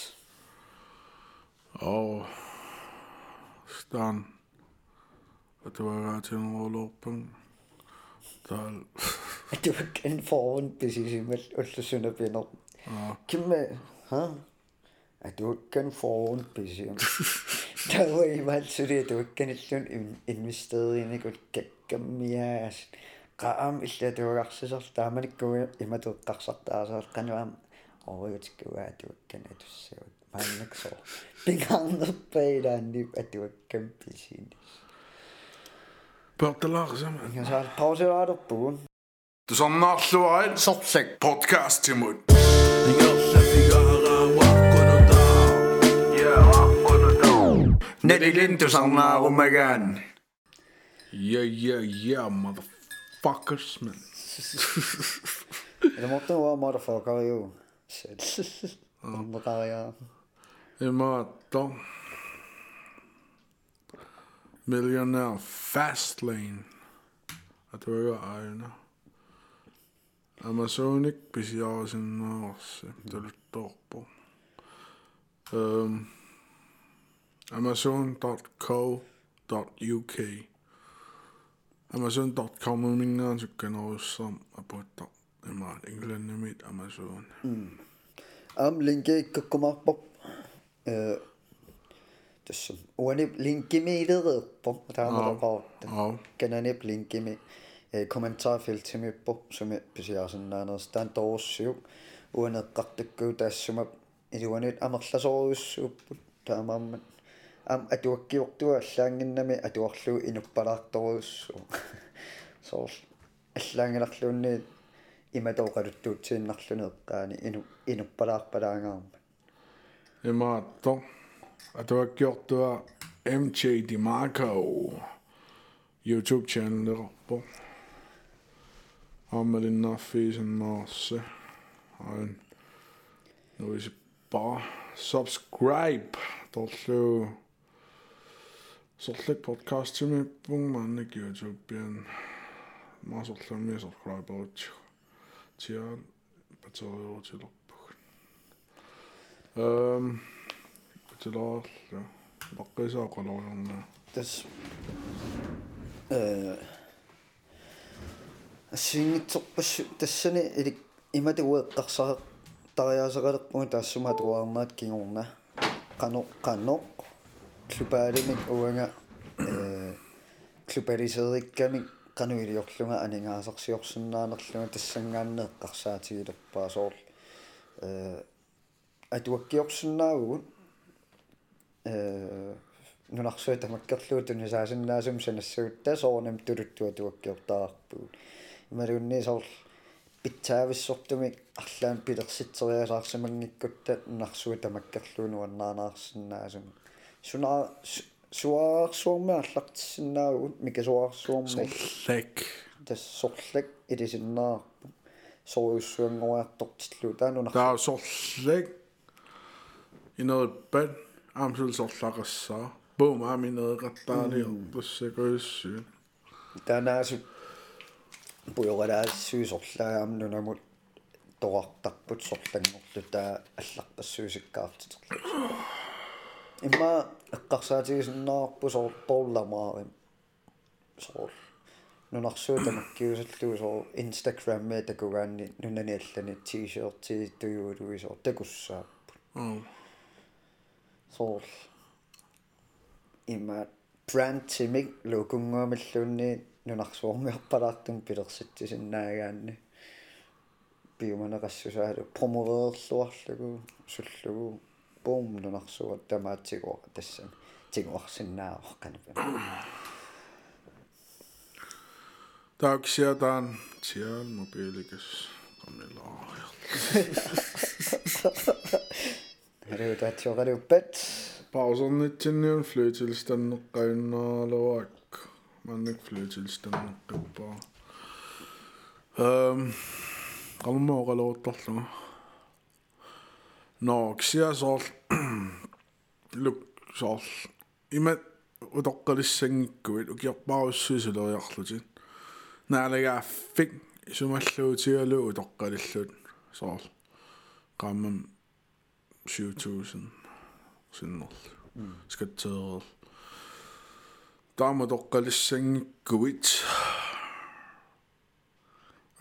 оо staan атуагаатингоолуорпан таал атуаккан форун писисимал уллуссуна пинер аа кимме ха атуаккан форун писим тауи малсури атуакканиллун инвестериникул каккаммиаас qaam иллатуагарсисер тааманиккуи иматуэққарсартаасаал кануам оруйутиккуа атуаккан атуссагут мааннаксоо пингаарнерпаилааннип атуаккам писини перталаарсама ингасаал паусераалерпугун тусарнаарлуарит сорлак Nelly Lintus on our room again. Yeah, yeah, yeah, motherfuckers, man. det måtte være motherfucker, jo. [laughs] Shit. Motherfucker. Det måtte. Millionaire Fastlane. Jeg trykker øjne. Amazonic besier sin års efter lytter på. Um, Amazon.co.uk amazon.com Amazon.com'un ingransikkenorissam apuitta imaan englannimit Amazon. Am linki kakkumarpop tässä uanip linkimi ilereppo taamaloqaorta. Kananip linkimi kommentarfeltimippo sumi pisiarsinnaaneristaан torussiuk uaneqqartukku taassumap iluanit amerlasoriussuupput taamaammat am atuakkiortua allaanginnami atuarluu inuppalaartoruussu soor allaangilarluunni иматоқалуттуутсииннарлуни эққаани ину инуппалаарпалаангаарма Emato. Atuakkiortua MJ DiMarco YouTube channel på. Ammelinnaaffiisennaarse. Ain. Nu is bare subscribe. Torlu. Timi pung mannik YouTubean. Maa sorlami subscribe ut. Tial. Baterio til op. Øhm. Tilaa. Bakkisaa qalorna. тас э сингитсорпассу тассани илик иматуэққарсаа тариаасеқалерпуги таассумаатуаарнаат кигорна қано қано клубаалимик уанга э клубалисерикками кануилиорлунга анингаасарсиорсиннаанерлунга тассангааннеэққарсаатигилерпаа соор э атуаккиорсинаагугут э нунарсуи тамаккерлуу тунисаасиннаасум санассагутта соорнам тулуттуа туаккиортаарпуут ималуунни соор питсаависсортумик арлаан пилерситсериасаарсимангиккутта нунарсуи тамаккерлуу нуаннаанаарсиннаасум сунаа суаарсуорма аллартиссинаагуут микасуаарсуорма Læk. тассорлак илисиннаарпу соруйуссуангуаартортиллу таанунар Der er så slæk i noget band. Amsel så slakassaa. Boom, am i noget ret dejligt. Det ser godt sygt. танаасу пуйоралаассуисорлаагаам нунамут тоартарпут сорлангорлу таа аллартассуисиккаартитерлу имма эққарсаатигисиннаарпу соор полламаарим соор нунарсуу тамаккиусаллуу соор инстаграмме такугаанни нунани аллани тишерти туйуулуи соор такуссааппу Åh. соор имма brand timing лукунгуамиллуунни нунарсуормиарпалаартум пилерситсисиннаагаанни биуманеқассусаалу промоверлуарлугу суллугу boom нунарсуа тамаатсигуа тассан тигуарсиннаавар канапа Der er ikke siger, der er en tial mobilikes. Kom i lag. Soor luk soor ima utoqqalissangikkuit ukiarpaarussiisuleriarlutin. Naalagaaffik sumalluutigalu utoqqalillut soor qammam 7000 sinnerl. Skatteerl. таама тоққалиссангиккуит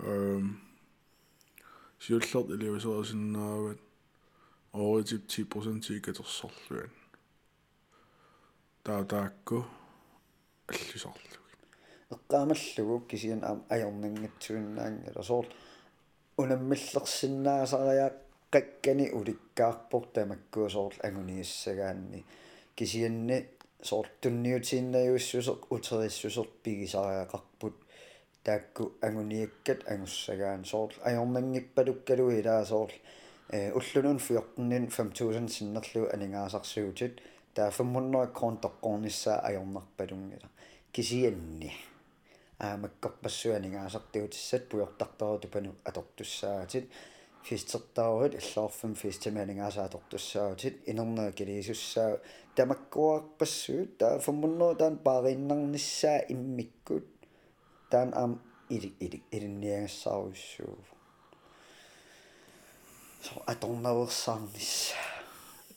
эм сиуллерт илиусерисиннаават ооритип 10% икатерсорлуан таа таакку аллисарлуг эққаамаллугу кисиан аам аёрнангитсуиннаангала соор унаммиллерсиннаасариаа қаккани уликкаарпор тамаккуа соор агунииссагаанни кисианни соор тунниутииннаюиссусеқ утериссусеқ пигисариақарпут таакку агуниаккат агуссагаан соор аёрнангиппалуккалу илаа соор э уллунун 14 5000 синнерлу анингаасарсуутит таа 500 крон тоққорнissaа аёрнарпалунгила кисианни аамаккорпассуанингаасартиутиссат пуйортартору пану атортуссаагатит фистертаарут аллаарфам фистиманингаасаатортуссаагатит инернаа килисуссаа тамаккуарпассуут таа 500 таан паариннарниссаа иммиккут. Таан аам или или илинниагассааруссуу So atornaversaarnis.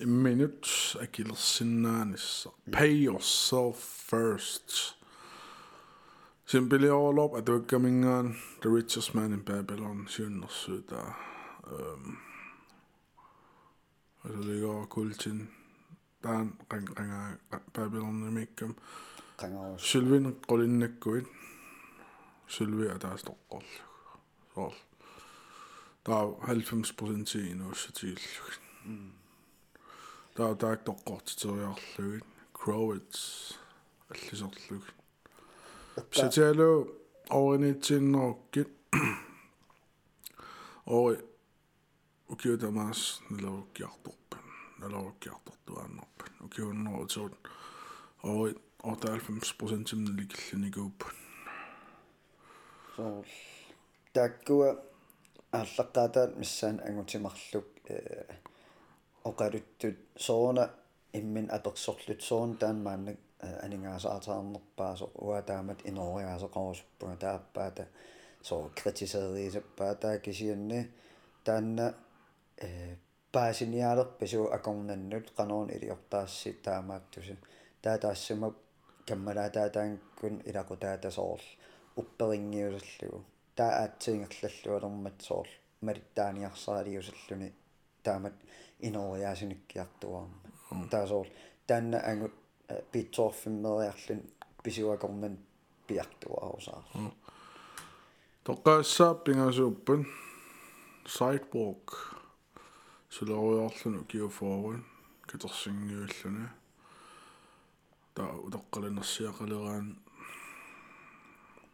Minut akillersinnaanissa. Pay yourself first. Simpeli Olof, at du mingaan The Richest Man in Babylon, synnersytä. Øhm. Og så ligger kultin. Tän ring, ringaa Babylon nimikkam. Sylvin qolinnakkuit. Sylvi ataas toqqorluk. Soorlu. Соор таа 90% инууссатигиллуг таа таак тоққортитериарлугит Crowds аллисерлуг Сатиалу оринитсиннеруккит ори укиутамаас налавуккиарторпан налавуккиартортуааннарпан укиуннерутуут ори 98% наликилланикууппан so таккуа ааллаққаатаат миссаан ангутимарлук э оқалуттут соона иммин аперсорлут соон таан мааннак анингаасаартаарнерпаасо уатаамат иноориаасеқарусуппуга тааппаата соо критисериисаппаа таа кисианни таанна э паасиниалерпису акорнаннут канаун илиортаасси таамааттуси таа таассума каммалаатаатаангкун илақутаатасоорл упперингиусаллугу таа аатсиингерллаллуалермат соорл малиттааниарсаалиусаллуни таамат иноориаасиниккиартуарма таа соорл таанна ангут питсорфиммериарлун писуакорнан пиартуарусаа тоққаассаа пингасууппан sidewalk сулеруйорлуну киуфоорун катерсингиуллуна таа утоққалинерсиақалераан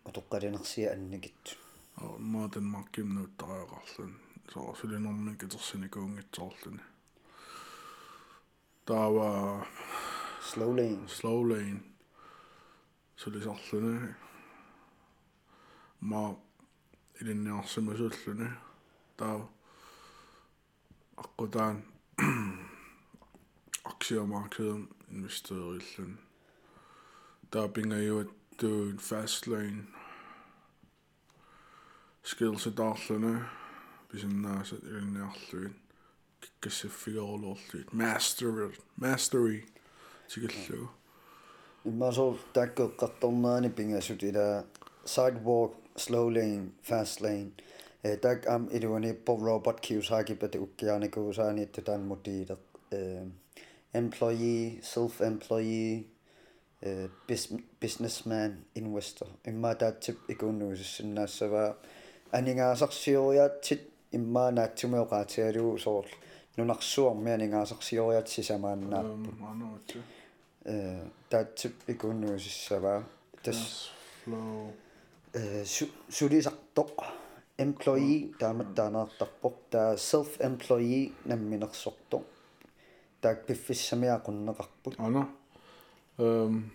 утоққалинерсиа анникит маатен маркимнууттараақарлун соо сулинерми катерсиникуунгитсоорлуни таава slow lane slow lane сулисарлуни ма илинниарсимасууллуни таа аққутаан [coughs] аксиамаркеден инвестериллун таа skills y darllen e. Bys yn nas at i'r unni allwyn. Gysyffig ôl ollwyd. Master, mastery. Ti'n gyllw. Mae so dagw gadolna ni binga sydd wedi sidewalk, slow lane, fast lane. E, Dag am idwani bob robot cues hagi byddu ugian i gwrs a'n idw dan mwdi. Employee, self-employee, businessman, investor. Yma da tip i gwnnw sy'n nes efo анингаасарсиориаатсит имма наатсумеоqaatiалуу соорл нунарсуарми анингаасарсиориаат сисамааннааппут э таатсип икууннуусиссаваа тас flow. э сулисартоқ employee тааматтаанаартарпоқ таа self employee намминерсорто таак пиффиссамиақуннеқарпут ана эм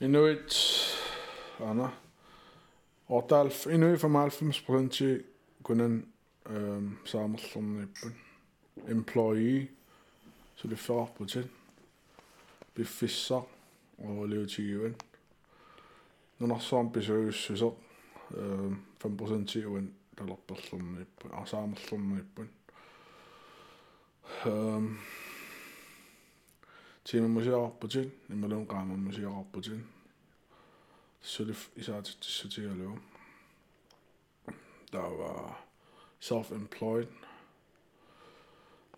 Inuit ана Орталф Inuit 95% kunnan эм saamерлэрниппут employee сулиффеқарпутит пиффиссаа оолиутигиван нунарсуам писуиуссусеқ эм 5% тиуан талерперлэрниппут арсаамерлэрниппут эм тимамусиарпутин ималун qaamammusiararputin sulif isaatitsutigalu тава self employed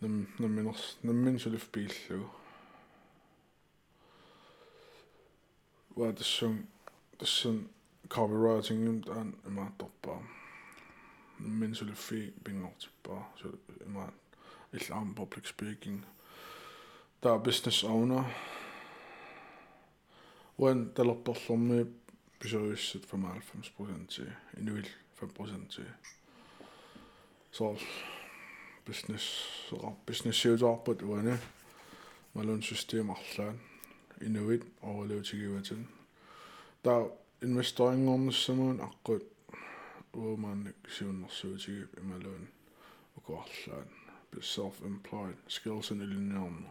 nem nemminers nemmin sulif piillu wa tassun tassun copywriting taan imaattorpaa nemmin suliffi pingortippaa ima illaam public speaking. Der business owner besøgelset from 90% til Inuit, 5% til. Så business business arbejde malun system arlaan Inuit overlevetigivatin der investeringornissamuun aqqut uumaannik siunnersuutigip imaluun ukuarlaan self-employed. Skills in ilinniorna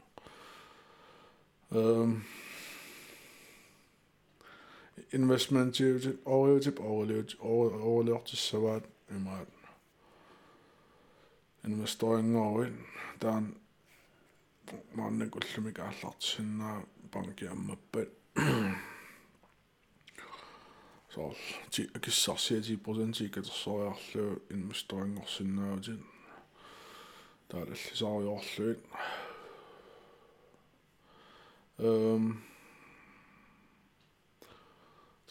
um, øhm, investment til overlevelse overlevelse overlevelsessavat imaat investoring over der er mange kullumik аллартсиннаа банки аммаппат så ti akissarsia 10% икатерсориарлу инвесторингорсиннаавтин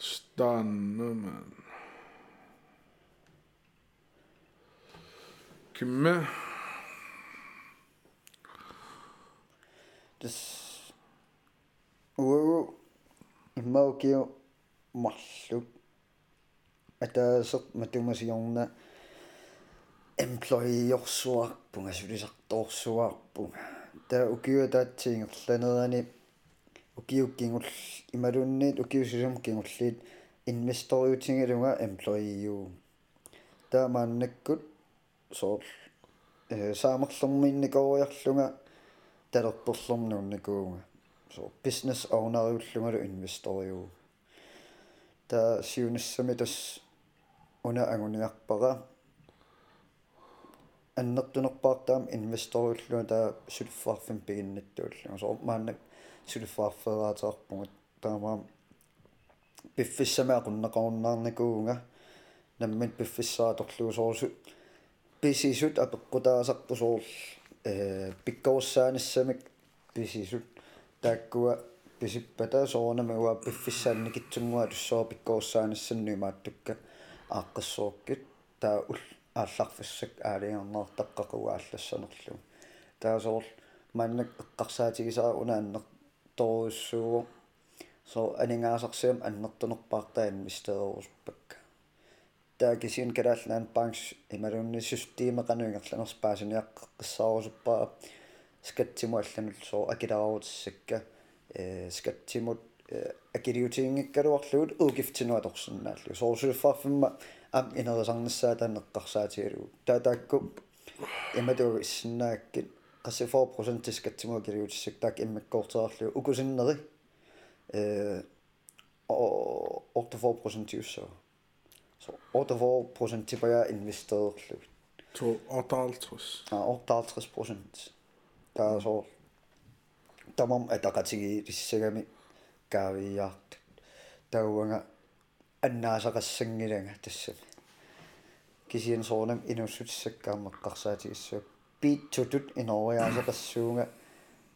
таалаллисариорлуит эм Stanne, man. Kimme. Das уу иммаукиу марлу атаасеқ матумасиорна employee-орсуарпунга сулисарторсуарпунга таа укиуа таатсиингерланерани укиуккингул ималунниит укиусусум кингуллиит инвесториутингалунга эмплойиу таамааннаккут соор э саамерлэрминникоориарлунга талерторлэрнуунникуунга соор бизнес оунериуллунгалу инвесториу та сиунассами тас уна агуниарпара аннертунерпаартаам инвесториуллуга таа сулффарфин пигиннаттууллуга соор мааннак сулиффаарфераатеарпугут таамаа пиффиссамеақуннақаруннаарникуунга наммит пиффиссааторлугу соорсу писисут апеққутаасарпу соор э пиккорсааниссамик писисут тааккуа писиппата соорнамагуа пиффиссаанникитсунгуа туссоо пиккорсааниссаннуи мааттукка ааққассооркит таа ул аалларфассак аалиарнартаққақуа ааллассанерлу таа соор маннак эққарсаатигисаа унааннер торуссуу so анингаасарсиам аннертунерпаартаан мистеруспак таа кисин калаалнаан банкс ималунни системеқануингерланерс паасиниаққиссаарусуппаа скаттиму алланул со акиларуутиссакка э скаттимут акилиутиингиккалуарлуут уугифтинуа торсиннааллу соорсулфарфимма ам инерисарнассаа таанеққарсаатигалу таатаакку иматуу иссиннааккит qassifoorprosent tiskatsimuga kiriutissak taak immakkoorteerlu ukusinneri э о 84% tiusso so 84% tipaja investeerlu to 58 а 58% таасоо тамам атакатиги иссагами каавиарт тауанга аннаасақассангиланга тассами кисиен соорнам инуссутиссаккаамаққарсаатигиссуак annaasaqassangilanga tassa kisian soornam inussutissakkaammaqqarsaatigissuak piitsutut inoriaasaqassuunga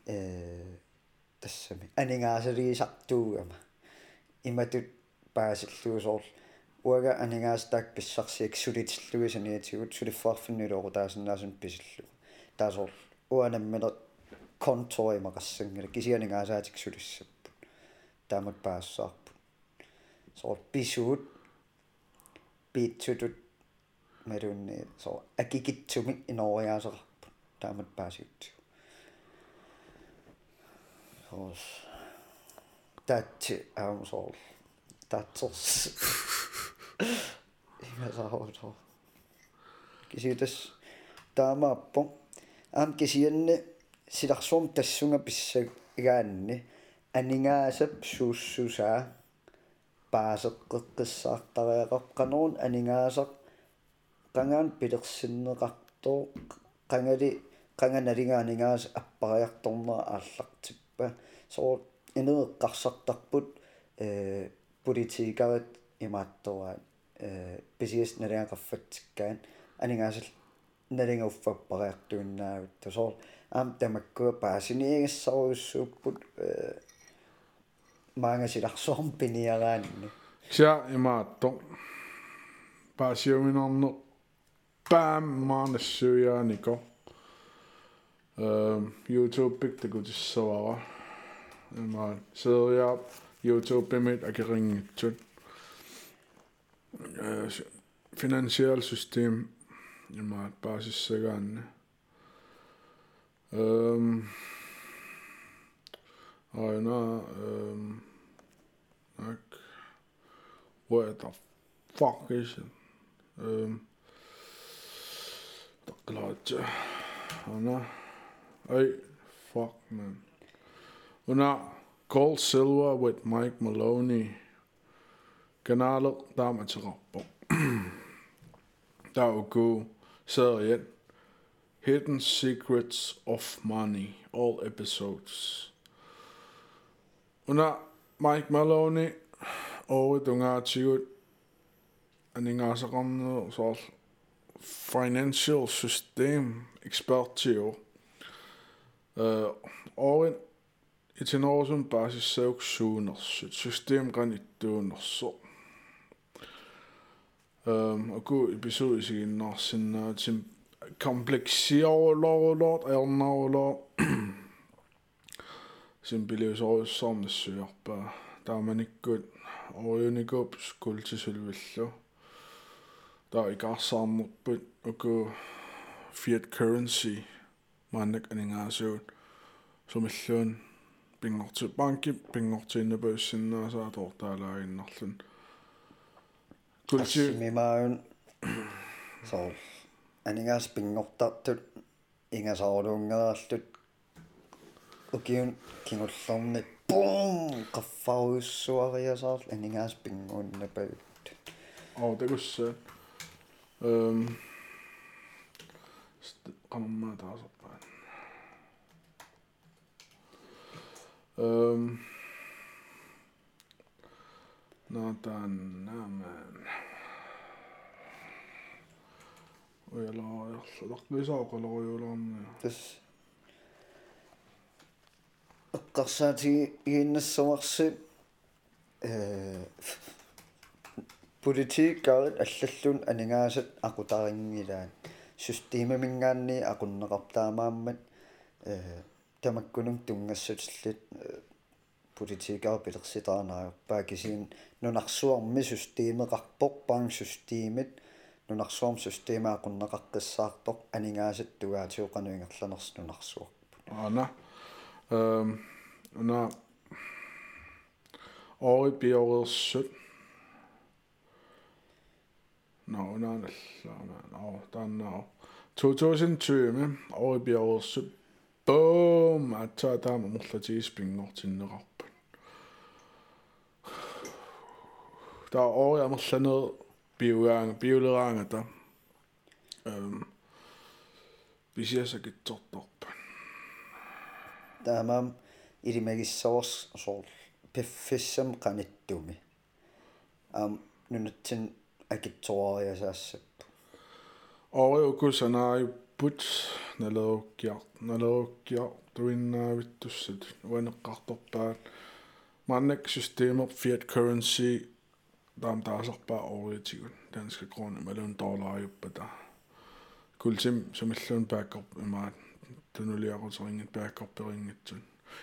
э тассами анингаасалигисартуугама иматут паасиллуусоор уага анингаастаак писсарсиак сулитиллуисаниатигут сулиффаарфиннулоору таасиннаасун писиллу таасоор уанаммилер конторимақассангила кисианингаасаатик сулиссаппут таамат паассаарпут соор писуут piitsutut малунни соо акикитсумик инориаасера таамат паасиутсу соос татти аам соор татсерс имасаахото киситас таамааппо аам кисианни силарсуум тассунга писсаг игаанни анингаасап сууссусаа паасеққеққиссаартариақаққанерун анингаасақ qangaan pilersinneqartoo qangали qanganalingaaningaas appariartornera aallartippa соо инеэққарсартарпут э политикарит имааттораат э писиэс налиақарфатсиккаан анингаасал налингауффаппариартуиннаавит тусоор аам тамаккуа паасиниигассаруйуссууппут э маангасиларсуарм пиниараанни ся имаатто паасиуминарне паам маанассуяанико э YouTube пик такутиссавара имаа сериа YouTube пимит акерингитсут э финансиал систем имаа паасиссагаанна эм айна эм ак what the fuck is it эм таклаач ана Øj, fuck, man. Under Gold Silver with Mike Maloney. Kanalo, der er man til [clears throat] Der er jo god. Igen. Hidden Secrets of Money. All episodes. Under Mike Maloney. Og et unge artikel. Han ikke også rammet. Så Financial System. Ekspert til år орин итинорусум паасиссаугсуунерсут систем каниттуунерсо эм аку эпизод сигиннаарсиннаатим комплексиорулорулоорт аернаарулоо симпилиусоруссаарнассуярпаа тааманиккут ориуникоп скултисулвиллу таа икаарсаарнерпут аку fiat currency мааннак анингаасуут сумиллуун пингорти банки пингортииннапассиннаасаа тортаалагиннарлун култи мимаун соо анингаас пингортартут ингасаорулунгераарлут укиун кингуллэрнит бум qaffauussuariasaar aningaas pinguunnapagut оо тагусса эм qamma taasarpaan эм натан нааман уялааерлу тас эққарсаатиги ииннассуарсит э политиккаарит аллаллун анингаасат акутарингилаан системамингаанни акуннеқартаамааммат э тамаккунун тунгассутиллит политикаар пилерситаанааюрпаа кисиин нунарсуарми системеқарпоқ паан системит нунарсуарм системаақуннеқаққиссаартоқ анингаасат тугаатиоқануингерланерс нунарсуарпут ана эм на ой биорерсут no naanallaan oo tanna 2020 ой биорерсут boom атсаа таама мурлатигис пингортиннеқарпут таа ой амерланер биугаанга биулераангата эм бисиасакитсорторпа таамаам илимагиссаварс соор пиффиссам qaниттуми аам нунатсин акитсоариасаассаппу ориукусанааиппут налеруккиар налеруккиар туиннаавиттуссат уанеққарторпаат маннак системер fiat currency таам таасарпаа ориутигут данска крона малун доллариуппата кулсим самиллуун баккоп имаат тунулиақутерингит баккорперингитсун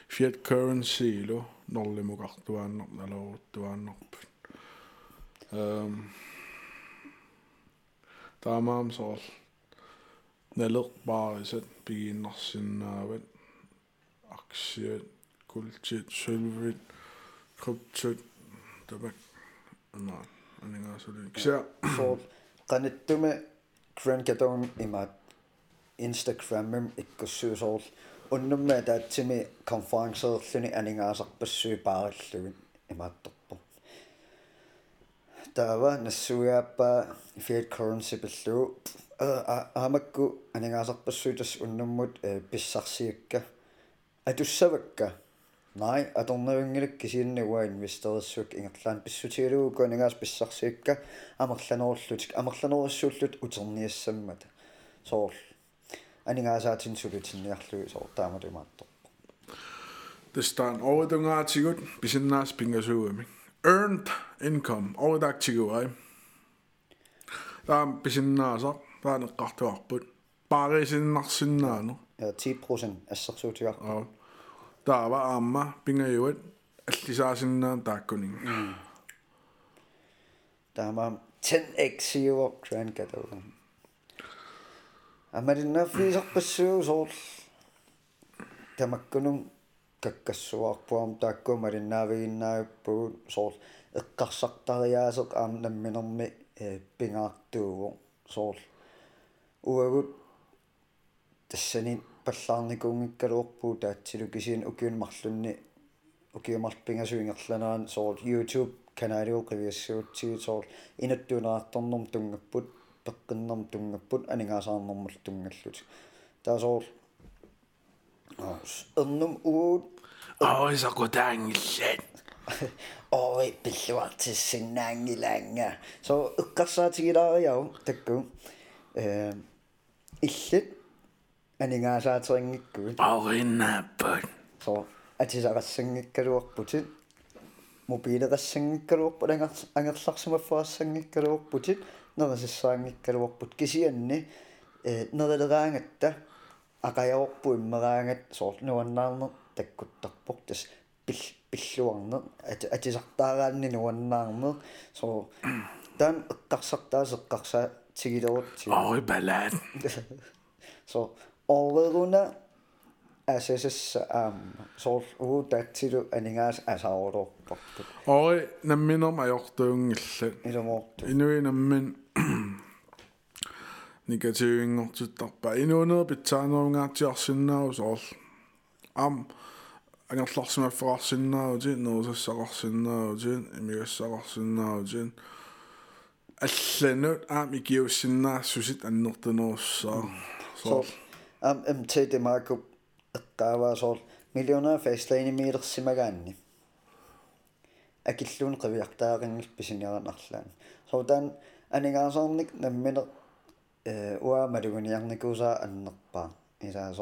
fiat currency лу норлимукартуааннер налеруттуааннерпут эм таамаам соол налерпаарисат пигииннарсинаават аксиат култит сулвит криптит табак ана анингаасули кися соо qaниттуми grand gadon имаат instagram иккуссуусоорл уннумма таатсими конференсеерлүни анингаасарпассуи паариллугит имаатторпо таава нассуяаппаа fiat currency пиллуу аамакку анингаасарпассуи тас уннуммут писсарсиакка. Атуссавакка. Nej, atornaviнгилак кисииннагуа инвесториссук ингерлаан писсутигалуу конингаас писсарсиикка амерланеруллутик амерланеруссууллут утерниассаммата соор анингаасаатин сулутинниарлуги соор таамалумаатто Tästä overtungaatigut pisinnaas pingasууami. Earned income overdaktiguai. Taam pisinnaasa taanеққартуарпут паариsinнарсиннаано. Ja 10% ассерсуутиар. Аа. Таава аама пингаюат аллисаасиннаан тааккунин. Таама 10x euro grand катауга. амалиннаффисарпассуу соор тамаккунун каккассуарпуам таакку малиннаавигиннаавиппугут соор эққарсартариаасеқ аам намминерми э пингаартуугу соор уагут тассани паллаарникуунгиккалуорпуу таатсилу кисиин укиун марлунни укиумарпингасуингерланаан соор YouTube каналиу қивиассуутсигит соор инаттуунеарторнэрм тунгаппут пеққиннэрм тунгаппут анигаасаарнэрмал тунгаллут таа соор эрнум уут Oes [laughs] o gwyd angilen. Oi, byllu ati sy'n angilenga. So, ygasa ti da iawn, dygw. Illyn, yn inga sa ti'n gigwyd. O'i nabod. So, a ti sa gasyn gigwyd bwtyn. Mobil ydw syngyrwb yn angallach sy'n wyffo syngyrwb bwtyn. Nad ydw syngyrwb bwt gysi ynni. Nad ydw rang ydw. Ac a'i o'r bwym rang ydw. So, nhw yna'n таккуттарпор тас пил пиллуарнер ати атисартаараанни нуаннаарнер соо таан эққарсартаас эққарсаа тигилерутти Ой балаат. [laughs] så overrunde асасасса аама соор уу таатсилу анинаас асаорорпарпут Ой намминерм ajortuungillat. илумоорту Инуи наммин [clears throat] негативингортуттарпа инуунер питсаанерунгаатиарсинаау соор ам ангерларсимаффеқарсинаути нерусассақарсинаути имигассақарсинаути алланут аам икиуссиннаассусит аннертунерусsaa så соор am em te de marko эққааваа соор миллионер фейслайни миилерсимагаанни акиллуун қивиартаарингил писиниаранарлаан сотан анигаасаарник намминер э уа малугуниарникусаа аннерпаа исаа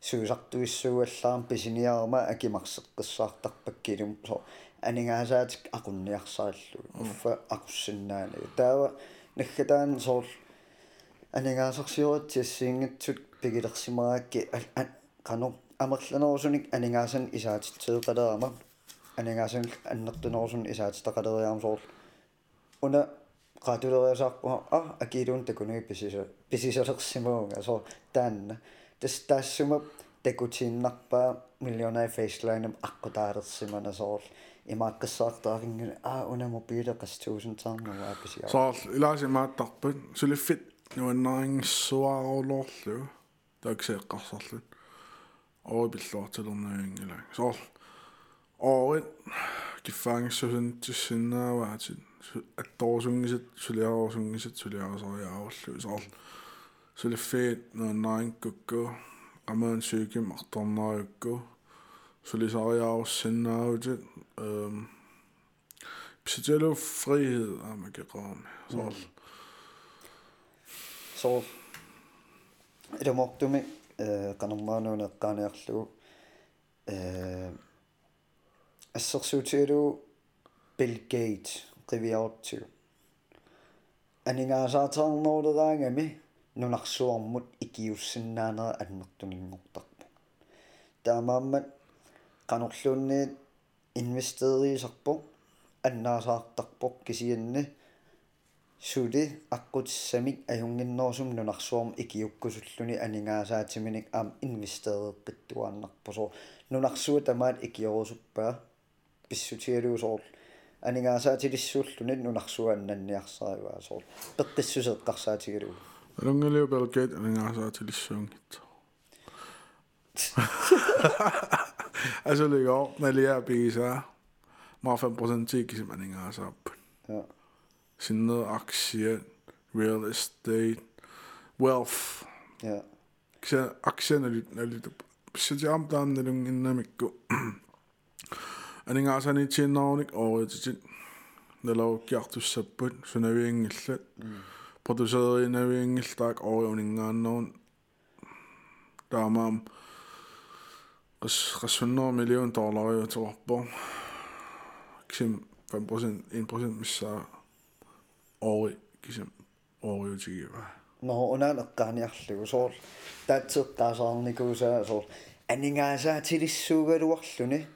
соор суусартуиссууаллаарм писиниарма акимарсеққиссаартарпаккилум соо анигаасаатик aqunniarsaallу уффа aquссиннаани таава наггатаан соор анигаасарсиуратсиассиингатсут пигилерсимаакки qanu амерланерусуник анигаасан исаатитсеэқалерама анигаасан аннертунерусун исаатитақалериарам соор уна qaatuleriasarpu а акилуун такунуи писиса писисалерсимуунга соо таанна Тас таассума такутииннарпаа миллионай фейслайнам аққутаалерсимана соор имааққиссаартаарингуна а уна мобилеқас 1000 таарнуа писиа соор илаасимааттарпут сулиффит нуаннарингиссуаарулоорлу таксеэққарсарлут ой пиллуартилернавингила соор ой киффаангиссусун тиссиннааваатит атторусунгисат сулиарусунгисат сулиарасариааваллу соор сулиффиит нуаннарингкукку qamaан сүйким арторнаариукку сулисариааруссиннаавутит эм псителу frihed амакеqaami соор соо илумортуми э канормаануна эққааниарлугу э ассерсуутигалу Bill Gates qivиаортигу анигаасаатаарнерулераангами нунарсуармут икиуссиннаанера аннертунингортарпу таамааммат канорлуунниит инвестериисарпо аннаасаартарпо кисианни сули аққутиссамик аюнгиннерсум нунарсуарм икиуккусуллуни анигаасаатиминик аам инвестереэққиттуааннарпусоо нунарсуа тамаат икиорусуппаа писсутигалуусоор анигаасаатилиссууллуни нунарсуааннанниарсариваа соор пеққиссусеэққарсаатигалуу Rungeliopelokeet nengasaatilissungit. Asuliko neljä biisää. Mä oon prosenttiikin mä nengasaappun. Sinne aksie, real estate, wealth. Ja. Se aksie nelit nelit. Se jamtaan nelung innamikku. Aningaasani tinnaanik ooritsit. Nelaukiartussapput sunaviingillat. Mm. продусеринавиингиллаак ориунингааннерун таамаам qas qassуннер миллион доллариуторпо кисим 5% 1% миссаа ори кисим ориутигива но унаан эққааниарлугу соор таатсеққаасаарникуусаа соор анингаасаа тилиссуугалуарлуни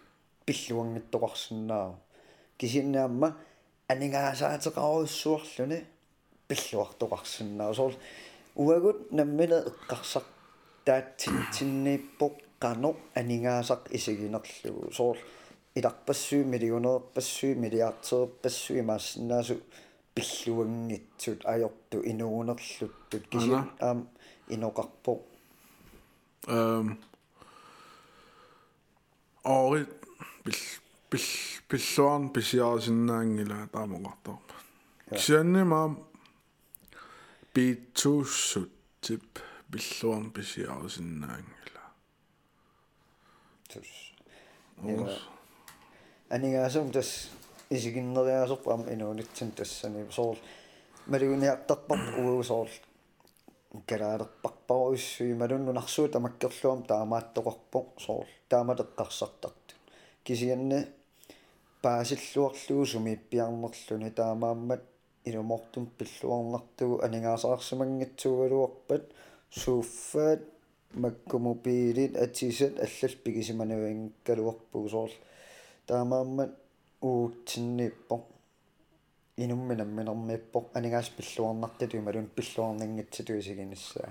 пиллуангиттоқарсинаа кисиннаамма анингаасаатеқаруйссуарлуни пиллуартоқарсинаа соор уагут наммина эққарсақ таатсинниппоқ qano aningaasaq isigинерлугу соор иларпассуи миллионерпассуи миллиартерпассуи маасснааsu пиллуангитсут ajortu inuunerluttut kisi aam inoqarpo эм ори пил пил пиллуарн писиарсиннаангила таамоqartorpa кисианни маам битуссут тип пиллуарн писиарсиннаангила tus анигаасум тас исигиннериасерпам инуунитсин тассани соол малугуниартарпар уу соол. Калаалерпарпаруиссуи малуннунарсуу тамаккерлуам таамааттоқарпо соол. Тааматеққарсартарту кисианне паасиллуарлуу сумиппиарнерлуни таамааммат илумортум пиллуарнартугу анигаасаарсимангитсугалуарпат сууффаат маккумупиилит атисат аллал пигисиманавингкалуарпугу соорл таамааммат уутсинниппо инумминамминермиппо анигаас пиллуарнартату малун пиллуарнингитсату исигинассаа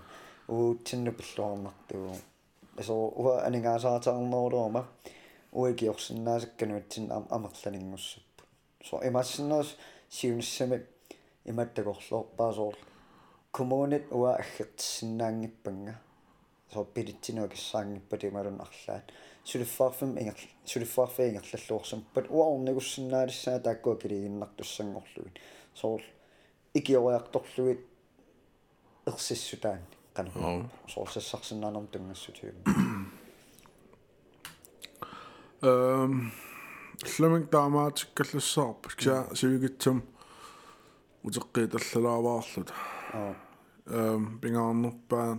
уутсинну пиллуарнартугу асо уа анигаасаатаарнерулуама уикиорсинаасаккануутсин амерланингуссаппу со имассинерс сиуниссами иматтакорлоорпаасоор коммунит уа аггертиссинаангиппанга so piditsinua kissaangippat imalun arlaat suliffaarfam ingar suliffaarfa ingerlalluorsampat uarnigussinaalissaa taakkua kiliginnartussangorlugit soor ikioriartorlugit ersissutaanni qanu soor sassarsinnaanam tungassutium эм лэмэг таамаатиккаллуссаарп кса сивигитсум утеққиталлалааваарлут аа эм пингаарнерпаан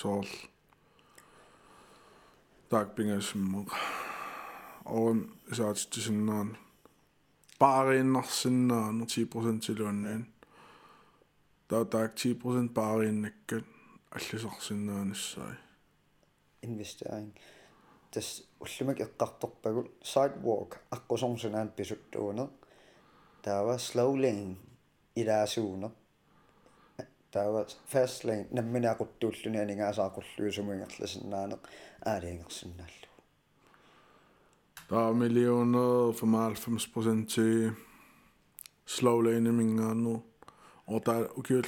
sool taak pingasummoq orum isaatittisinnaан baariinnarsinnaaner 10% siluanniin taa taak 10% baariinnakkat аллисарсиннаанissai investering tas ullumak eqqartorpagut sidewalk аққусорсунаан писуттуунер таава slow lane илаасуунер таава fast lane намминаақуттууллуни анигаасаақуллуусумингерласиннаанеқ аалиингерсиннааллу таа миллионер 95% til slow lane мингаанну ота укиул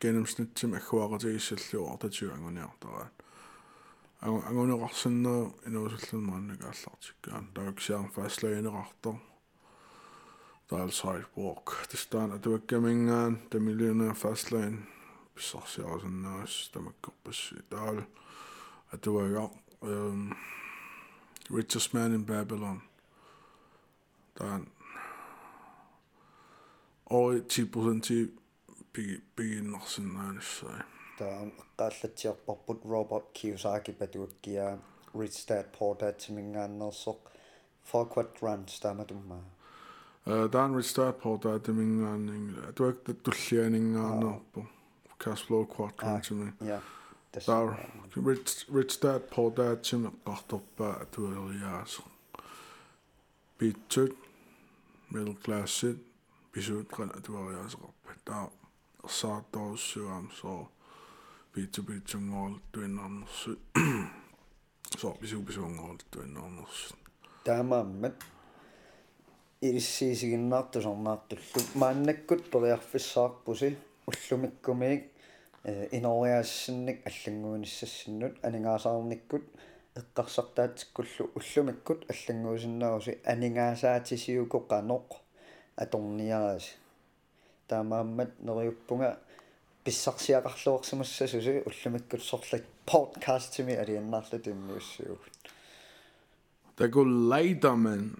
gennemsnitsim аккуақатигиссаллу ортатиуангуниартараа ангунеқарсиннаа инуусаллунмааннакааллартиккаан тааксиар fast lane-еқартор Dial sidewalk. Det starter, det var gammingan, det miljøerne fastlagen. Så ser også en nøs, der må gå på sidal. At det var jo. Um, Richest Man in Babylon. Der er en over 10 procent til begynder sådan en så. Der er qallattiarparput Robert Kiyosaki patuakkia Rich Dad Poor Dad timingaannersoq Four Quadrants tamatummaa э таан Rich Dad Poor Dad тимингааннинг атуак таттуллианингаарнерпу cash flow quadrant ja daar rich rich dad poor dad sim qartorpa atueriaas bitut middle class sit bisut qan atueriaasaqarpa taa ersaartorussuam so bitu bitsungool tuinnarnersut so bisu bisungool tuinnarnersut таамааммат илиссиисигиннаартусорнаартуллу мааннаккут периарфиссаарпуси уллумиккумиик инориаассинник аллангуунissassinнут анингаасаарниккут эққарсартаатиккуллу уллумиккут аллангуусиннааруси анингаасаатисиуко қаноқ аторниарааси таамааммат нериуппунга писсарсиақарлуарсимассасуси уллумиккут сорлак подкастими алианнаарлу тиммиуссуугут Der går leider, men